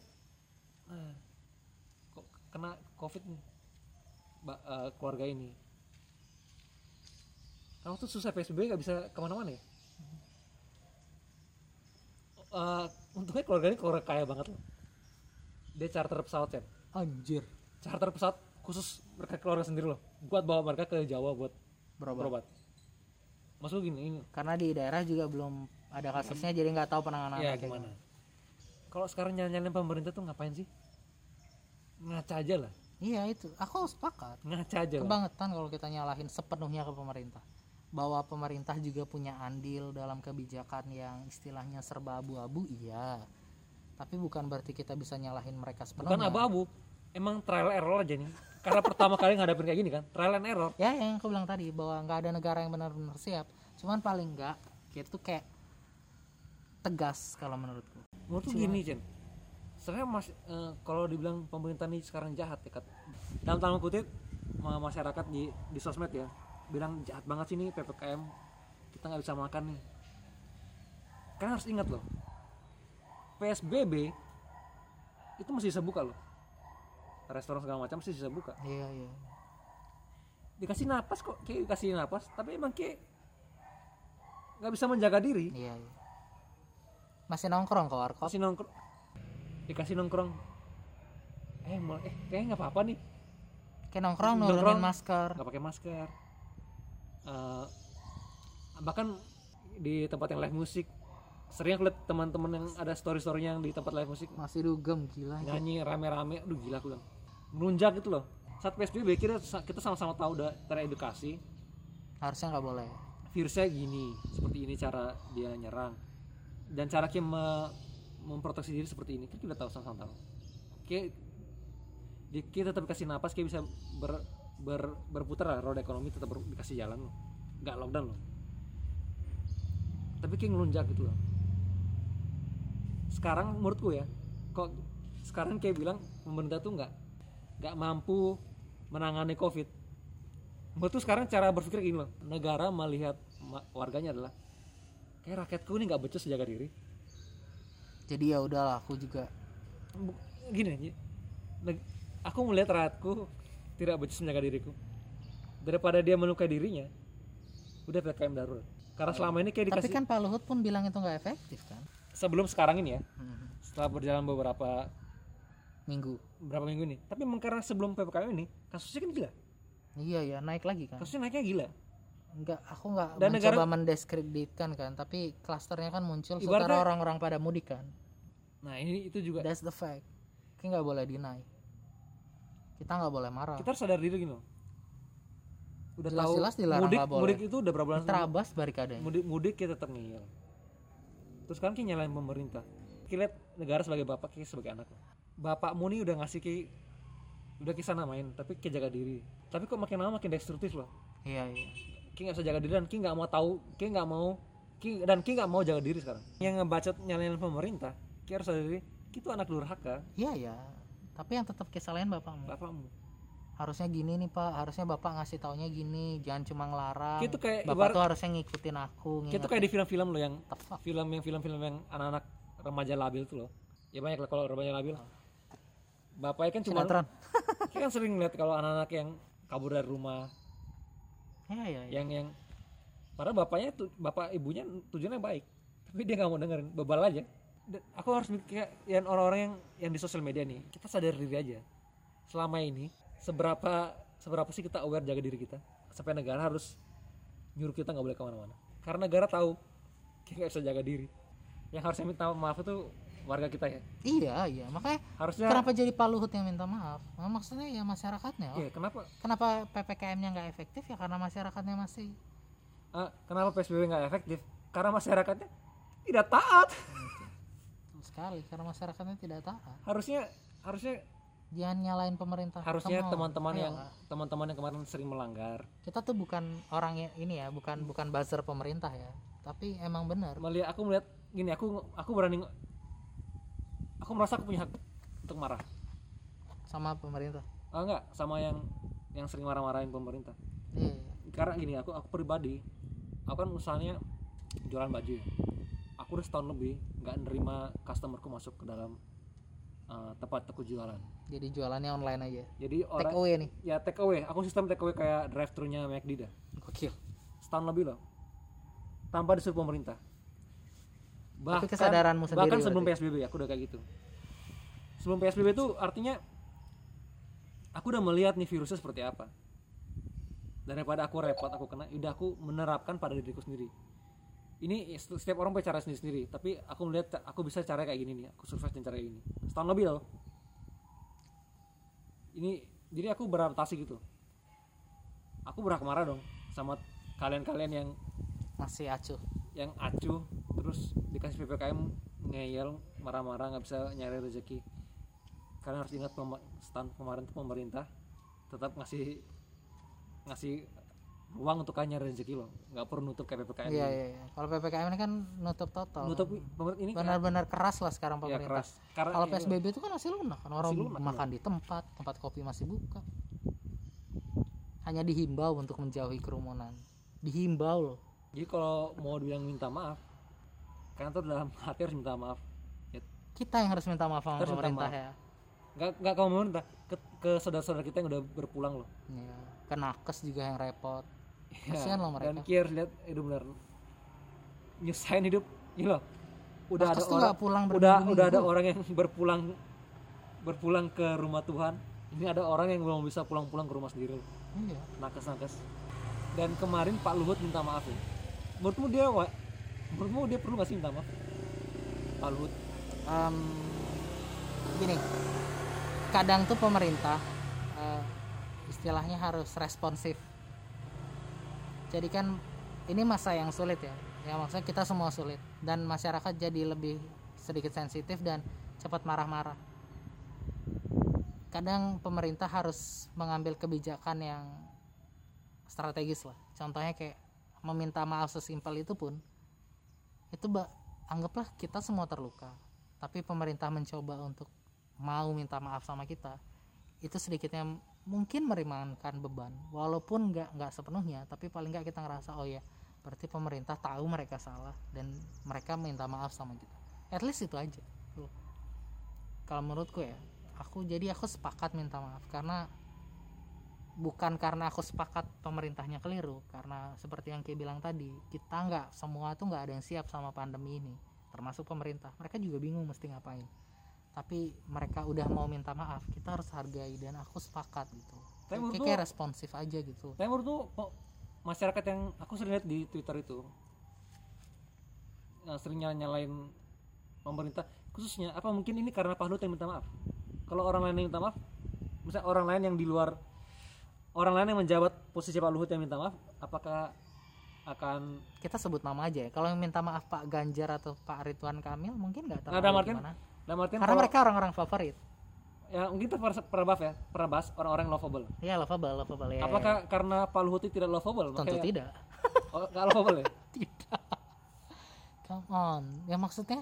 kok kena covid nih? Mbak, eh, keluarga ini. Kamu tuh susah PSBB gak bisa ke mana-mana ya? Eh, untungnya keluarga ini keluarga kaya banget loh. Dia charter pesawat ya anjir. Charter pesawat khusus mereka keluarga sendiri loh. Buat bawa mereka ke Jawa buat berobat. berobat. Maksud gini ini. Karena di daerah juga belum ada kasusnya jadi nggak tahu penanganan ya gimana kalau sekarang nyalain pemerintah tuh ngapain sih? Ngaca aja lah. Iya itu. Aku sepakat. Ngaca aja kebangetan kalau kita nyalahin sepenuhnya ke pemerintah. Bahwa pemerintah juga punya andil dalam kebijakan yang istilahnya serba abu-abu iya. Tapi bukan berarti kita bisa nyalahin mereka sepenuhnya. Bukan abu-abu. Emang trial error aja nih. Karena pertama kali ngadepin kayak gini kan. Trial and error. Ya yang aku bilang tadi bahwa nggak ada negara yang benar-benar siap. Cuman paling nggak kita tuh kayak tegas kalau menurutku menurut tuh gini Jen sebenarnya mas eh, kalau dibilang pemerintah ini sekarang jahat ya kat. Dalam tanda kutip ma- masyarakat di di sosmed ya bilang jahat banget sih nih ppkm kita nggak bisa makan nih. Kan harus ingat loh psbb itu masih bisa buka loh. Restoran segala macam masih bisa buka. Iya iya. Dikasih napas kok kayak dikasih napas tapi emang kayak nggak bisa menjaga diri. Iya iya masih nongkrong ke warkop? Kasih nongkrong. Dikasih nongkrong. Eh mau eh kayaknya nggak apa-apa nih. Kayak nongkrong nurunin Nongkrong. masker. Nggak pakai masker. Eh, bahkan di tempat yang live musik sering aku lihat teman-teman yang ada story storynya yang di tempat live musik masih dugem gila. Nyanyi rame-rame aduh gila aku bilang. Melunjak gitu loh. Saat psbb kita kita sama-sama tahu udah teredukasi. Harusnya nggak boleh. Virusnya gini seperti ini cara dia nyerang dan cara kita me- memproteksi diri seperti ini kan kita tahu sama-sama tahu. Di- kita tetap kasih napas kayak bisa ber, ber- berputar lah roda ekonomi tetap ber- dikasih jalan loh. Nggak lockdown loh. Tapi kayak ngelunjak gitu loh. Sekarang menurutku ya kok sekarang kayak bilang pemerintah tuh nggak nggak mampu menangani covid. Menurutku sekarang cara berpikir gini loh negara melihat warganya adalah kayak rakyatku ini nggak becus jaga diri. Jadi ya udahlah aku juga. Gini. Neg- aku melihat rakyatku tidak becus menjaga diriku. Daripada dia melukai dirinya udah ppkm darurat. Karena selama ini kayak tapi dikasih kan Pak Luhut pun bilang itu nggak efektif kan? Sebelum sekarang ini ya. Hmm. setelah berjalan beberapa minggu. Berapa minggu ini. Tapi memang karena sebelum ppkm ini kasusnya kan gila. Iya ya naik lagi kan? Kasusnya naiknya gila Enggak, aku nggak Dan mencoba negara- mendiskreditkan kan, tapi klasternya kan muncul setelah orang-orang pada mudik kan. nah ini itu juga That's the fact. Kita nggak boleh deny. Kita nggak boleh marah. kita harus sadar diri gini loh udah tahu Jelas-jelas dilarang mudik boleh. mudik itu udah berapa bulan Terabas barikadenya. mudik mudik kita tetap ngeyel terus kan kita nyalain pemerintah kita lihat negara sebagai bapak kita sebagai anak bapakmu nih udah ngasih ki udah kisah namain tapi ki jaga diri tapi kok makin lama makin destruktif loh Iya iya. Ki nggak bisa jaga diri dan ki nggak mau tahu ki nggak mau ki dan ki nggak mau jaga diri sekarang yang ngebacot nyalain pemerintah ki harus sadar diri ki itu anak durhaka Iya ya. Tapi yang tetap kesalahan bapakmu. bapakmu Harusnya gini nih pak. Harusnya bapak ngasih taunya gini. Jangan cuma ngelarang. ki itu kayak Bapak ibarat tuh harusnya ngikutin aku. itu kayak di film-film lo yang film yang film-film yang anak-anak remaja labil tuh loh ya banyak lah kalau remaja labil bapaknya kan cuma kan sering lihat kalau anak-anak yang kabur dari rumah Iya iya. iya. yang yang padahal bapaknya tuh bapak ibunya tujuannya baik tapi dia nggak mau dengerin bebal aja Dan aku harus mikir yang orang-orang yang yang di sosial media nih kita sadar diri aja selama ini seberapa seberapa sih kita aware jaga diri kita sampai negara harus nyuruh kita nggak boleh ke mana-mana karena negara tahu kita nggak bisa jaga diri yang harusnya minta maaf itu warga kita ya Iya iya. Makanya harusnya kenapa jadi Pak Luhut yang minta maaf? Nah, maksudnya ya masyarakatnya. oh. iya kenapa Kenapa PPKM-nya nggak efektif ya karena masyarakatnya masih ah, kenapa psbb nggak efektif karena masyarakatnya tidak taat sekali karena masyarakatnya tidak taat. harusnya harusnya Jangan nyalain pemerintah. harusnya teman-teman Ayo yang teman-teman yang kemarin sering melanggar kita tuh bukan orang yang ini ya, bukan bukan buzzer pemerintah ya. Tapi emang benar. melihat aku melihat gini aku aku berani aku merasa aku punya hak untuk marah sama pemerintah. ah, enggak sama yang yang sering marah-marahin pemerintah Iya. karena gini aku aku pribadi aku kan usahanya jualan baju ya. aku udah setahun lebih nggak nerima customerku masuk ke dalam uh, tempat aku jualan Jadi jualannya online aja. jadi Take orang away nih. ya take away aku sistem take away kayak drive thru nya McD dah Gokil. setahun lebih loh tanpa disuruh pemerintah bahkan kesadaranmu sendiri bahkan sebelum berarti. PSBB aku udah kayak gitu. Sebelum PSBB itu artinya aku udah melihat nih virusnya seperti apa. Daripada aku repot aku kena udah aku menerapkan pada diriku sendiri. Ini setiap orang punya cara sendiri sendiri tapi aku melihat aku bisa cara kayak gini nih aku survive dengan cara gini. Setahun lebih loh. Ini jadi aku beradaptasi gitu. Aku berhak marah dong sama kalian-kalian yang Masih acuh. Yang acuh terus dikasih ppkm ngeyel marah-marah nggak bisa nyari rezeki. Kalian harus ingat pem- stand kemarin tuh pemerintah tetap ngasih ngasih ruang untuk kalian nyari rezeki lo nggak perlu nutup kayak ppkm iya iya iya. kalau ppkm ini kan nutup total. Nutup ini benar-benar keras lah sekarang ya pemerintah. keras. Karena kalau iya, psbb itu kan masih lunak. Kan orang lunak, makan di tempat tempat kopi masih buka. Hanya dihimbau untuk menjauhi kerumunan. Dihimbau loh jadi kalau mau dibilang minta maaf karena tuh dalam hati harus minta maaf. Ya, kita yang harus minta maaf sama Harus pemerintah maaf. ya. Nggak nggak kamu pemerintah ke, ke saudara-saudara kita yang udah berpulang loh. Iya. ke nakes juga yang repot. Ya, Kasihan loh dan mereka. kier lihat itu benar nyusahin hidup ini loh. Udah nakes ada orang pulang udah udah ada orang yang berpulang berpulang ke rumah Tuhan. Ini ada orang yang belum bisa pulang-pulang ke rumah sendiri loh. iya. Nakes nakes dan kemarin Pak Luhut minta maaf ya menurutmu dia menurutmu dia perlu nggak sih minta maaf? Pak Luhut Em, gini. Kadang tuh pemerintah eh, istilahnya harus responsif. Jadi kan ini masa yang sulit ya. Ya maksudnya kita semua sulit. Dan masyarakat jadi lebih sedikit sensitif dan cepat marah-marah. Kadang pemerintah harus mengambil kebijakan yang strategis lah. Contohnya kayak meminta maaf sesimpel itu pun itu anggaplah kita semua terluka. Tapi pemerintah mencoba untuk mau minta maaf sama kita itu sedikitnya mungkin meringankan beban. Walaupun nggak nggak sepenuhnya tapi paling nggak kita ngerasa oh ya berarti pemerintah tahu mereka salah dan mereka minta maaf sama kita. At least itu aja. Kalau menurutku ya aku jadi aku sepakat minta maaf karena bukan karena aku sepakat pemerintahnya keliru karena seperti yang Ki bilang tadi kita nggak semua tuh nggak ada yang siap sama pandemi ini termasuk pemerintah. Mereka juga bingung mesti ngapain. Tapi mereka udah mau minta maaf kita harus hargai dan aku sepakat gitu. Tapi kayak, kayak responsif aja gitu. Tapi menurutmu po- masyarakat yang aku sering lihat di Twitter itu yang sering nyala- nyalain pemerintah khususnya apa mungkin ini karena Pak Luhut yang minta maaf? Kalau orang lain yang minta maaf misalnya orang lain yang di luar orang lain yang menjabat posisi Pak Luhut yang minta maaf apakah akan kita sebut nama aja ya. Kalau yang minta maaf Pak Ganjar atau Pak Ridwan Kamil mungkin nggak tahu Nah, dalam artian- gimana dalam artian karena kalau- mereka orang-orang favorit. Ya mungkin kita pernah bahas ya pernah bahas orang-orang lovable. Ya lovable lovable ya apakah karena Pak Luhut tidak lovable? Tentu makanya tidak. Oh, nggak lovable ya? Tidak. Come on. Ya maksudnya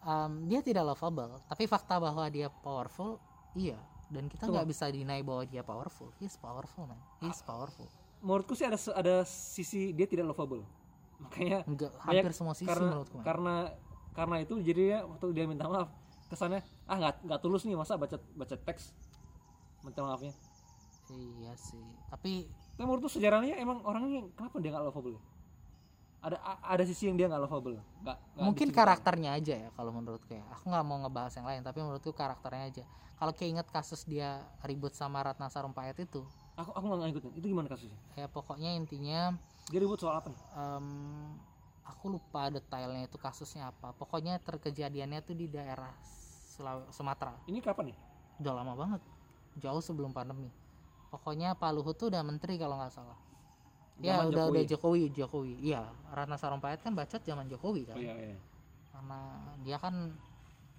um, dia tidak lovable. Tapi fakta bahwa dia powerful iya dan kita nggak bisa deny bahwa dia powerful. He's powerful man. He's powerful. Menurutku sih ada ada sisi dia tidak lovable. Makanya enggak hampir semua sisi karena menurutku man. karena karena itu jadinya waktu dia minta maaf kesannya ah nggak nggak tulus nih masa baca baca teks? Minta maafnya. Iya sih. Tapi tapi menurutku sejarahnya emang orangnya kenapa dia nggak lovable ada ada sisi yang dia nggak lovable. Nggak mungkin karakternya aja ya kalau menurutku ya aku nggak mau ngebahas yang lain tapi menurutku karakternya aja. Kalau keinget kasus dia ribut sama Ratna Sarumpayat itu aku aku nggak ngikutin. Itu gimana kasusnya? ya pokoknya intinya dia ribut soal apa nih? em, aku lupa detailnya itu kasusnya apa. Pokoknya terkejadiannya tuh di daerah Sulaw- Sumatera. Ini kapan nih? Udah lama banget. Jauh sebelum pandemi. Pokoknya Pak Luhut tuh udah menteri kalau nggak salah ya Zaman udah Jokowi. udah Jokowi Jokowi. Iya Ratna Sarumpayat kan bacot zaman Jokowi kan. Oh iya iya. Karena dia kan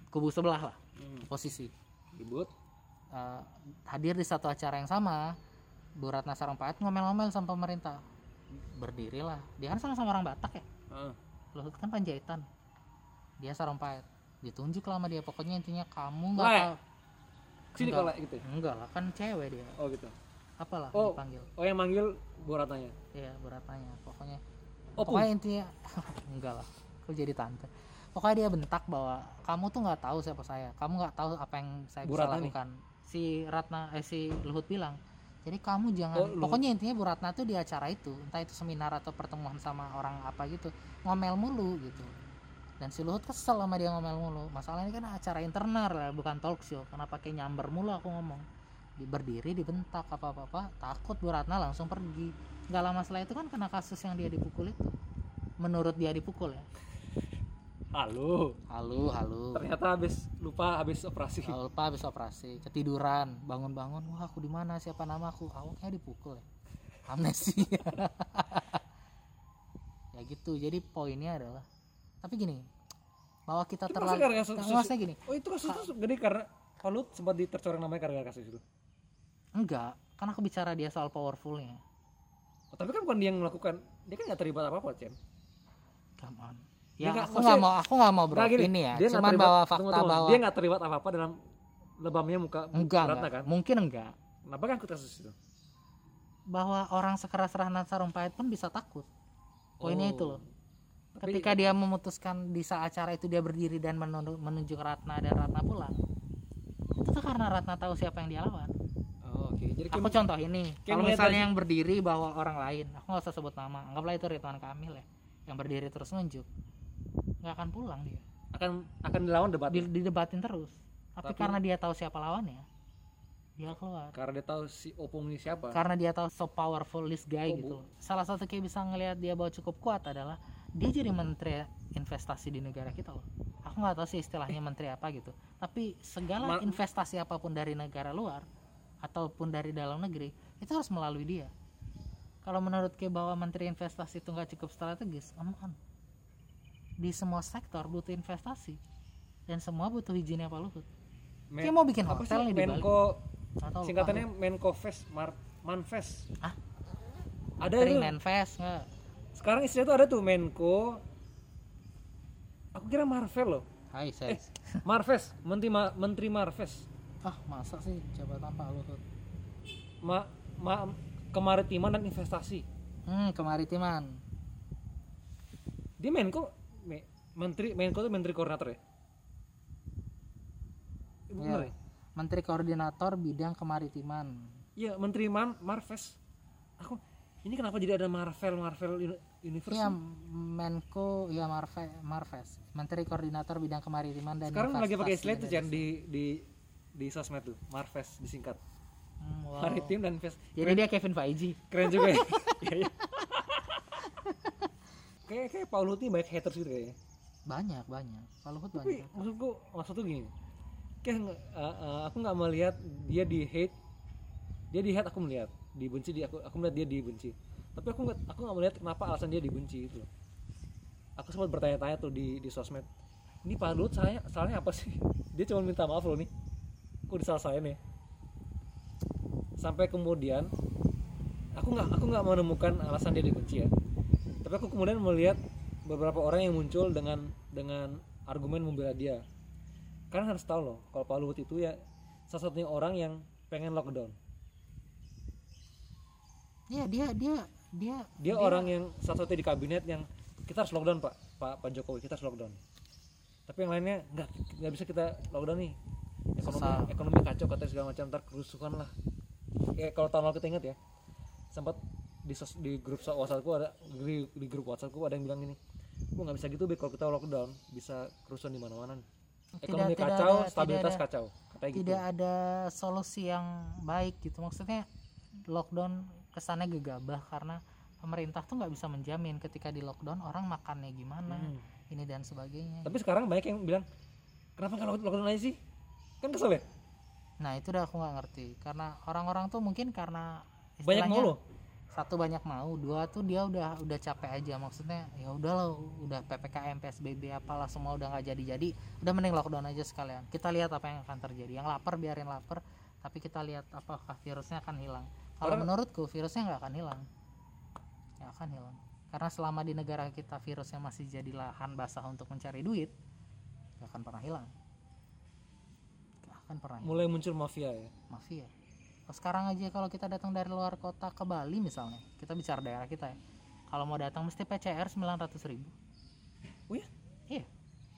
kubu sebelah lah Hmm, posisi. Ribut. Eh, hadir di satu acara yang sama Bu Ratna Sarumpayat ngomel-ngomel sama pemerintah. Berdirilah dia kan sama-sama orang Batak ya? Heeh. Luhut kan Panjaitan. Dia Sarumpayat. Ditunjuk lah sama dia. Pokoknya intinya kamu nggak Lek. tahu sini Enggak. kalau gitu ya? enggak lah kan cewek dia. Oh gitu apalah Oh. dipanggil. oh yang manggil buratanya ya beratanya pokoknya oh pokoknya intinya enggak lah aku jadi tante. Pokoknya dia bentak bahwa kamu tuh nggak tahu siapa saya. Kamu nggak tahu apa yang saya Bu bisa Ratna nih? lakukan. Si Ratna eh si Luhut bilang jadi kamu jangan Oh, Luhut. pokoknya intinya Bu Ratna tuh di acara itu entah itu seminar atau pertemuan sama orang apa gitu ngomel mulu gitu. Dan si Luhut kesel sama dia ngomel mulu. Masalahnya kan acara internal lah bukan talk show. Kenapa pakai nyamber mulu aku ngomong berdiri dibentak apa apa apa. Takut Bu Ratna langsung pergi. Nggak lama setelah itu kan kena kasus yang dia dipukul itu. Menurut dia dipukul ya? Halo. Halo halo. Ternyata habis lupa habis operasi. Kalau lupa habis operasi. Ketiduran bangun-bangun. Wah aku di mana? Siapa nama aku? Aku kayak dipukul ya? Amnesia. Ya gitu. Jadi poinnya adalah tapi gini bahwa kita terlalu maksudnya gini. Oh itu kasus itu gede karena Palut sempat ditercoreng namanya karena kasus itu enggak kan aku bicara dia soal powerfulnya. Tapi kan bukan dia yang melakukan dia kan nggak terlibat apa apa Cen. Come on Dia ya nggak- aku nggak mau aku nggak mau Nggak, gini, beropini ya. dia cuman terlibat- bawa fakta tunggu. bahwa dia nggak terlibat apa apa dalam lebamnya muka enggak, Ratna enggak. kan? Mungkin enggak. Kenapa kan ikut kasus itu bahwa orang sekeras Rahmat Sarumpait pun bisa takut. Poinnya Oh. itu loh. Tapi- ketika dia memutuskan di saat acara itu dia berdiri dan menunjuk, menunjuk Ratna dan Ratna pulang itu tuh karena Ratna tahu siapa yang dia lawan oke jadi aku kayak- contoh ini kalau misalnya yang berdiri bawa orang lain aku nggak usah sebut nama anggaplah itu Ridwan Kamil ya yang berdiri terus nunjuk nggak akan pulang dia. Akan akan dilawan debat. Di, didebatin terus tapi, Tapi- karena dia tahu siapa lawannya dia keluar. Karena dia tahu si opung ini siapa. Karena dia tahu so powerful this guy Oh, gitu. Salah satu kayak bisa ngelihat dia bahwa cukup kuat adalah dia jadi menteri investasi di negara kita loh. Aku nggak tahu sih istilahnya menteri apa gitu. Tapi segala Ma- investasi apa pun dari negara luar ataupun dari dalam negeri itu harus melalui dia. Kalau menurut kayak bahwa menteri investasi itu nggak cukup strategis aman di semua sektor butuh investasi dan semua butuh izinnya Pak Luhut. Men- kayak mau bikin apa hotel sih? nih di Bali. Menko Nggak tahu, singkatannya Menko Fest Mar Manfest Ah? ada Menteri nggak? Sekarang istilah itu ada tuh Menko. Aku kira Marvel loh. Hai eh Marves Menteri Ma- Menteri Marves ah masa sih jabatan Pak Luhut ma, ma kemaritiman dan investasi hmm kemaritiman dia Menko me- Menteri Menko itu Menteri Koordinator ya Iya. ya? Menteri Koordinator Bidang Kemaritiman Iya Menteri Man Marves aku ini kenapa jadi ada Marvel Marvel Uni- Universe Iya? Menko ya Marve, Marves Menteri Koordinator Bidang Kemaritiman dan sekarang lagi pakai Jan Indonesia. di di di sosmed tuh Marves disingkat. Hmm, wow. maritim dan invest jadi dia Kevin Feige. Keren juga ya. Iya, iya. kayak kayak Paul Luthi banyak haters gitu kayaknya. Banyak banyak. Pak Luhut tapi banyak. maksudku maksudku gini. Kayak uh, uh, aku nggak melihat dia di hate. Dia di hate aku melihat. Dibenci dia aku aku melihat dia dibenci. Tapi aku nggak aku nggak melihat kenapa alasan dia dibenci itu aku sempat bertanya-tanya tuh di di sosmed. Ini Pak Luhut salahnya salahnya apa sih? Dia cuma minta maaf loh nih kok disalah ya. Sampai kemudian aku nggak aku nggak menemukan alasan dia dibenci ya. Tapi aku kemudian melihat beberapa orang yang muncul dengan dengan argumen membela dia. Karena harus tahu loh kalau Pak Luhut itu ya salah satunya orang yang pengen lockdown. Iya dia dia dia dia, orang yang salah satunya di kabinet yang kita harus lockdown pak pak pak Jokowi kita harus lockdown. Tapi yang lainnya nggak nggak bisa kita lockdown nih ekonomi ekonomi kacau katanya segala macam ntar kerusuhan lah. Ya kalau tahun lalu kita ingat ya sempat di sos- di grup WhatsAppku ada di, di grup WhatsAppku ada yang bilang gini gua nggak bisa gitu be kalau kita lockdown bisa kerusuhan di mana-mana. Nih." ekonomi tidak kacau ada- stabilitas tidak ada- kacau katanya gitu. tidak ada solusi yang baik gitu. Maksudnya lockdown kesannya gegabah karena pemerintah tuh nggak bisa menjamin ketika di lockdown orang makannya gimana Hmm. ini dan sebagainya. Tapi sekarang banyak yang bilang kenapa nggak lockdown aja sih kan kesel ya? Nah itu udah aku nggak ngerti. Karena orang-orang tuh mungkin karena banyak mau loh. satu banyak mau dua tuh dia udah udah capek aja. Maksudnya ya udah lo udah ppkm psbb apalah semua udah nggak jadi jadi udah mending lockdown aja sekalian. Kita lihat apa yang akan terjadi. Yang lapar biarin lapar tapi kita lihat apakah virusnya akan hilang. Kalau Orang- menurutku virusnya nggak akan hilang. Nggak akan hilang. Karena selama di negara kita virusnya masih jadi lahan basah untuk mencari duit nggak akan pernah hilang akan pernah hilang mulai muncul mafia ya mafia. Sekarang aja kalau kita datang dari luar kota ke Bali misalnya, kita bicara daerah kita ya. Kalau mau datang mesti PCR 900 ribu. oh ya Iya.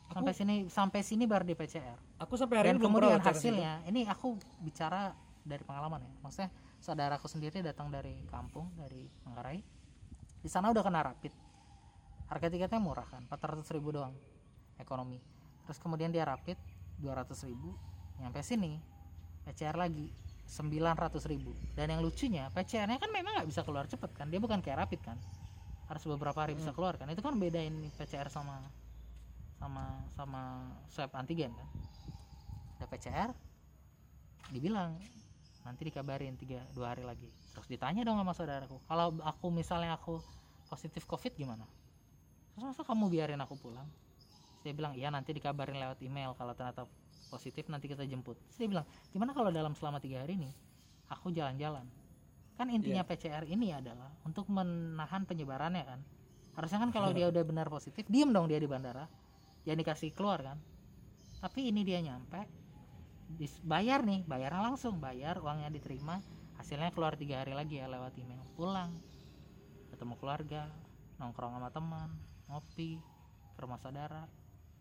Sampai sini sampai sini baru di PCR. aku sampai hari Dan ini belum kemudian sih. hasilnya, ini aku bicara dari pengalaman ya. Maksudnya saudaraku sendiri datang dari kampung dari Manggarai. Di sana udah kena rapid. Harga tiketnya murah kan, 400 ribu doang ekonomi. Terus kemudian dia rapid 200 ribu, nyampe sini PCR lagi 900 ribu. Dan yang lucunya PCR-nya kan memang nggak bisa keluar cepet kan, dia bukan kayak rapid kan, harus beberapa hari bisa keluar kan. Itu kan bedain PCR sama sama sama swab antigen kan. Udah PCR, dibilang nanti dikabarin tiga dua hari lagi terus ditanya dong sama saudaraku kalau aku misalnya aku positif covid gimana terus masa kamu biarin aku pulang Terus dia bilang iya nanti dikabarin lewat email kalau ternyata positif nanti kita jemput. Terus dia bilang gimana kalau dalam selama tiga hari ini aku jalan-jalan? Kan intinya Iya. PCR ini adalah untuk menahan penyebarannya kan? Harusnya kan kalau dia udah benar positif diem dong dia di bandara. Jangan dikasih keluar kan? Tapi ini dia nyampe bayar nih bayarnya langsung bayar uangnya diterima hasilnya keluar tiga hari lagi ya lewat email. Pulang ketemu keluarga nongkrong sama teman ngopi ke rumah saudara.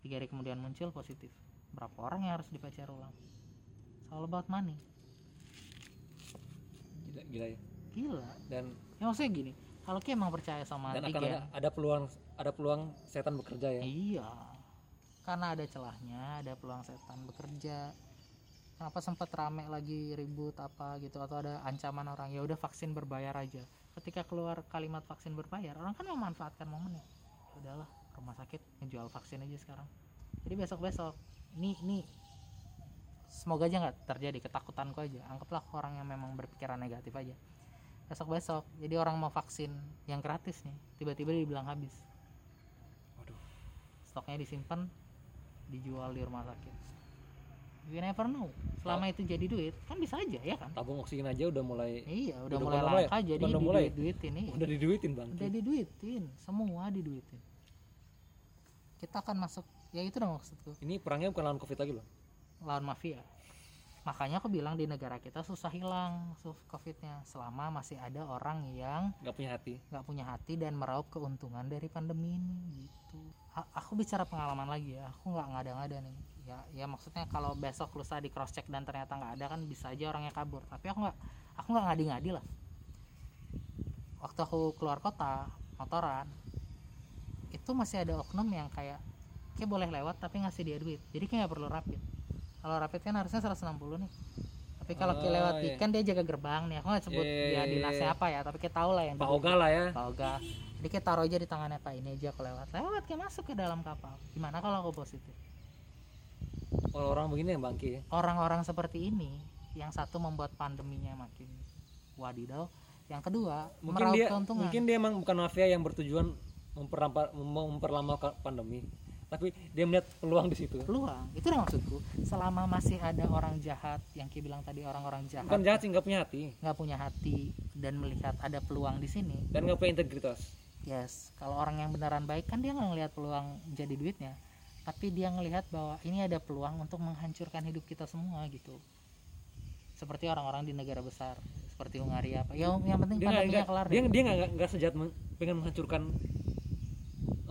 Tiga hari kemudian muncul positif berapa orang yang harus di PCR ulang? It's all about money gila, gila ya. Gila. Dan ya maksudnya gini kalau kita emang percaya sama dan akan ada, ada peluang ada peluang setan bekerja ya. Iya. Karena ada celahnya ada peluang setan bekerja. Kenapa sempat rame lagi ribut apa gitu atau ada ancaman orang? Ya udah vaksin berbayar aja. Ketika keluar kalimat vaksin berbayar orang kan memanfaatkan momennya ya. Udahlah rumah sakit ngejual vaksin aja sekarang. Jadi besok besok ini ini. Semoga aja nggak terjadi ketakutanku aja. Anggaplah orang yang memang berpikiran negatif aja. Besok besok jadi orang mau vaksin yang gratis nih tiba-tiba dibilang habis. Waduh. Stoknya disimpan dijual di rumah sakit. You never know. Selama itu jadi duit kan bisa aja ya kan? Tabung oksigen aja udah mulai iya udah, Udah mulai mulai ya? langka jadi Udah mulai? diduit-duitin iya. udah diduitin bang. Udah diduitin semua diduitin. Kita akan masuk ya itu dong maksudku. Ini perangnya bukan lawan covid lagi loh. Lawan mafia. Makanya aku bilang di negara kita susah hilang covidnya. Selama masih ada orang yang nggak punya hati. nggak punya hati dan meraup keuntungan dari pandemi ini gitu. A- aku bicara pengalaman lagi ya. Aku nggak ngada-ngada nih. Ya ya maksudnya kalau besok lusa di cross check dan ternyata nggak ada kan bisa aja orangnya kabur. Tapi aku nggak aku nggak ngadi-ngadi lah. Waktu aku keluar kota motoran itu masih ada oknum yang kayak kayak boleh lewat tapi ngasih dia duit jadi kayak nggak perlu rapid kalau rapid kan harusnya 160 nih tapi kalau kayak Oh, lewat iya. kan dia jaga gerbang nih aku nggak sebut Iya, dia iya, dinasnya iya. apa ya tapi kita tahu lah yang Pak Oga lah ya Pak Oga. Jadi kita taruh aja di tangannya Pak ini aja aku lewat. Lewat kayak masuk ke dalam kapal. Gimana kalau aku positif? orang-orang begini yang bangki ya. Orang-orang seperti ini yang satu membuat pandeminya makin wadidaw, yang kedua mungkin dia keuntungan. mungkin dia emang bukan mafia yang bertujuan memperlama memperlama pandemi tapi dia melihat peluang di situ peluang. Itu udah maksudku. Selama masih ada orang jahat yang Ki bilang tadi orang-orang jahat bukan jahat sih nggak punya hati nggak punya hati dan melihat ada peluang di sini. dan nggak punya integritas Yes, kalau orang yang beneran baik kan dia nggak ngelihat peluang jadi duitnya, tapi dia ngelihat bahwa ini ada peluang untuk menghancurkan hidup kita semua gitu. Seperti orang-orang di negara besar, seperti Hungaria apa. Ya, yang penting dia nggak pandeminya kelar dia deh. dia nggak nggak sejahat men- pengen menghancurkan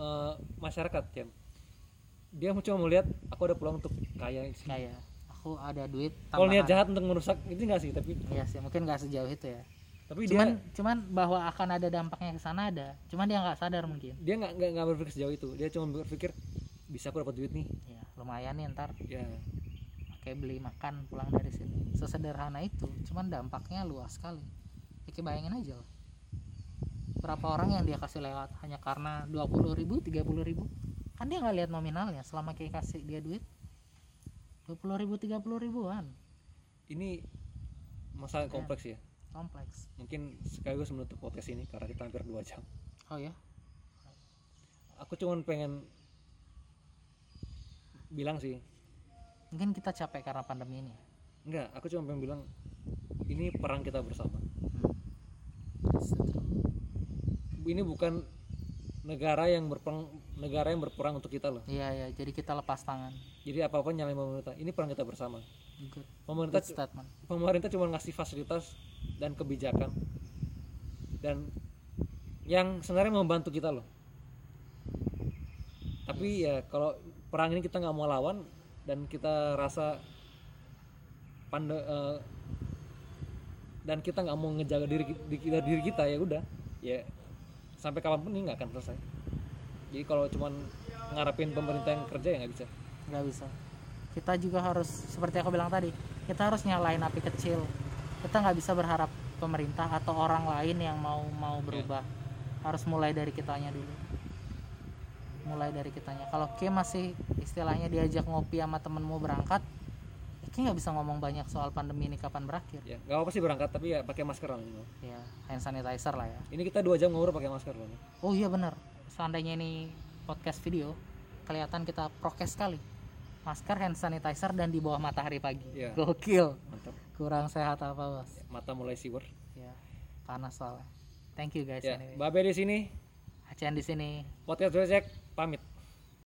eh, masyarakat Cem dia cuma melihat aku ada peluang untuk kaya di sini. Kayak aku ada duit. kalau niat jahat untuk merusak itu nggak sih tapi Iya sih, mungkin nggak sejauh itu ya. tapi Cuman, dia cuman bahwa akan ada dampaknya ke sana ada. Cuman dia nggak sadar mungkin. dia nggak nggak nggak berpikir sejauh itu dia cuma berpikir bisa aku dapat duit nih Ya, lumayan nih ntar ya kayak beli makan pulang dari sini sesederhana itu cuman dampaknya luas sekali ya kayak bayangin aja lah berapa orang yang dia kasih lewat hanya karena 20 ribu 30 ribu kan dia nggak lihat nominalnya selama kayak kasih dia duit 20 ribu 30 ribuan. Ini masalah yang kompleks ya? kompleks. Mungkin sekaligus menutup podcast ini karena kita hampir dua jam. Oh ya aku cuman pengen bilang sih. Mungkin kita capek karena pandemi ini. Enggak aku cuma pengen bilang ini perang kita bersama. Hmm. Ini bukan negara yang berperang negara yang berperang untuk kita loh. Iya ya jadi kita lepas tangan. Jadi apa apa nyalain pemerintah ini perang kita bersama. Good, pemerintah good statement. pemerintah cuma ngasih fasilitas dan kebijakan. Dan yang sebenarnya membantu kita loh. Tapi ya kalau perang ini kita nggak mau lawan dan kita rasa pande eh, dan kita nggak mau ngejaga diri diri, diri kita ya udah. Ya sampai kapan pun ini nggak akan selesai. Jadi kalau cuman ngarepin pemerintah yang kerja ya nggak bisa. Nggak bisa. Kita juga harus seperti aku bilang tadi kita harus nyalain api kecil. Kita nggak bisa berharap pemerintah atau orang lain yang mau mau berubah. Harus mulai dari kitanya dulu. Mulai dari kitanya. Kalau Ki masih istilahnya diajak ngopi sama temenmu berangkat Ki nggak bisa ngomong banyak soal pandemi ini kapan berakhir. Ya nggak apa sih berangkat tapi ya pakai masker lah minimal. ya hand sanitizer lah ya. Ini kita dua jam ngobrol pakai masker loh oh iya bener seandainya ini podcast video kelihatan kita prokes sekali. Masker hand sanitizer dan di bawah matahari pagi. Iya. gokil. Mantap. Kurang sehat apa bos? Mata mulai siwer. Ya panas soalnya. Thank you guys Ya, anyway. Babe di sini, Acian di sini. Podcast Dozek pamit.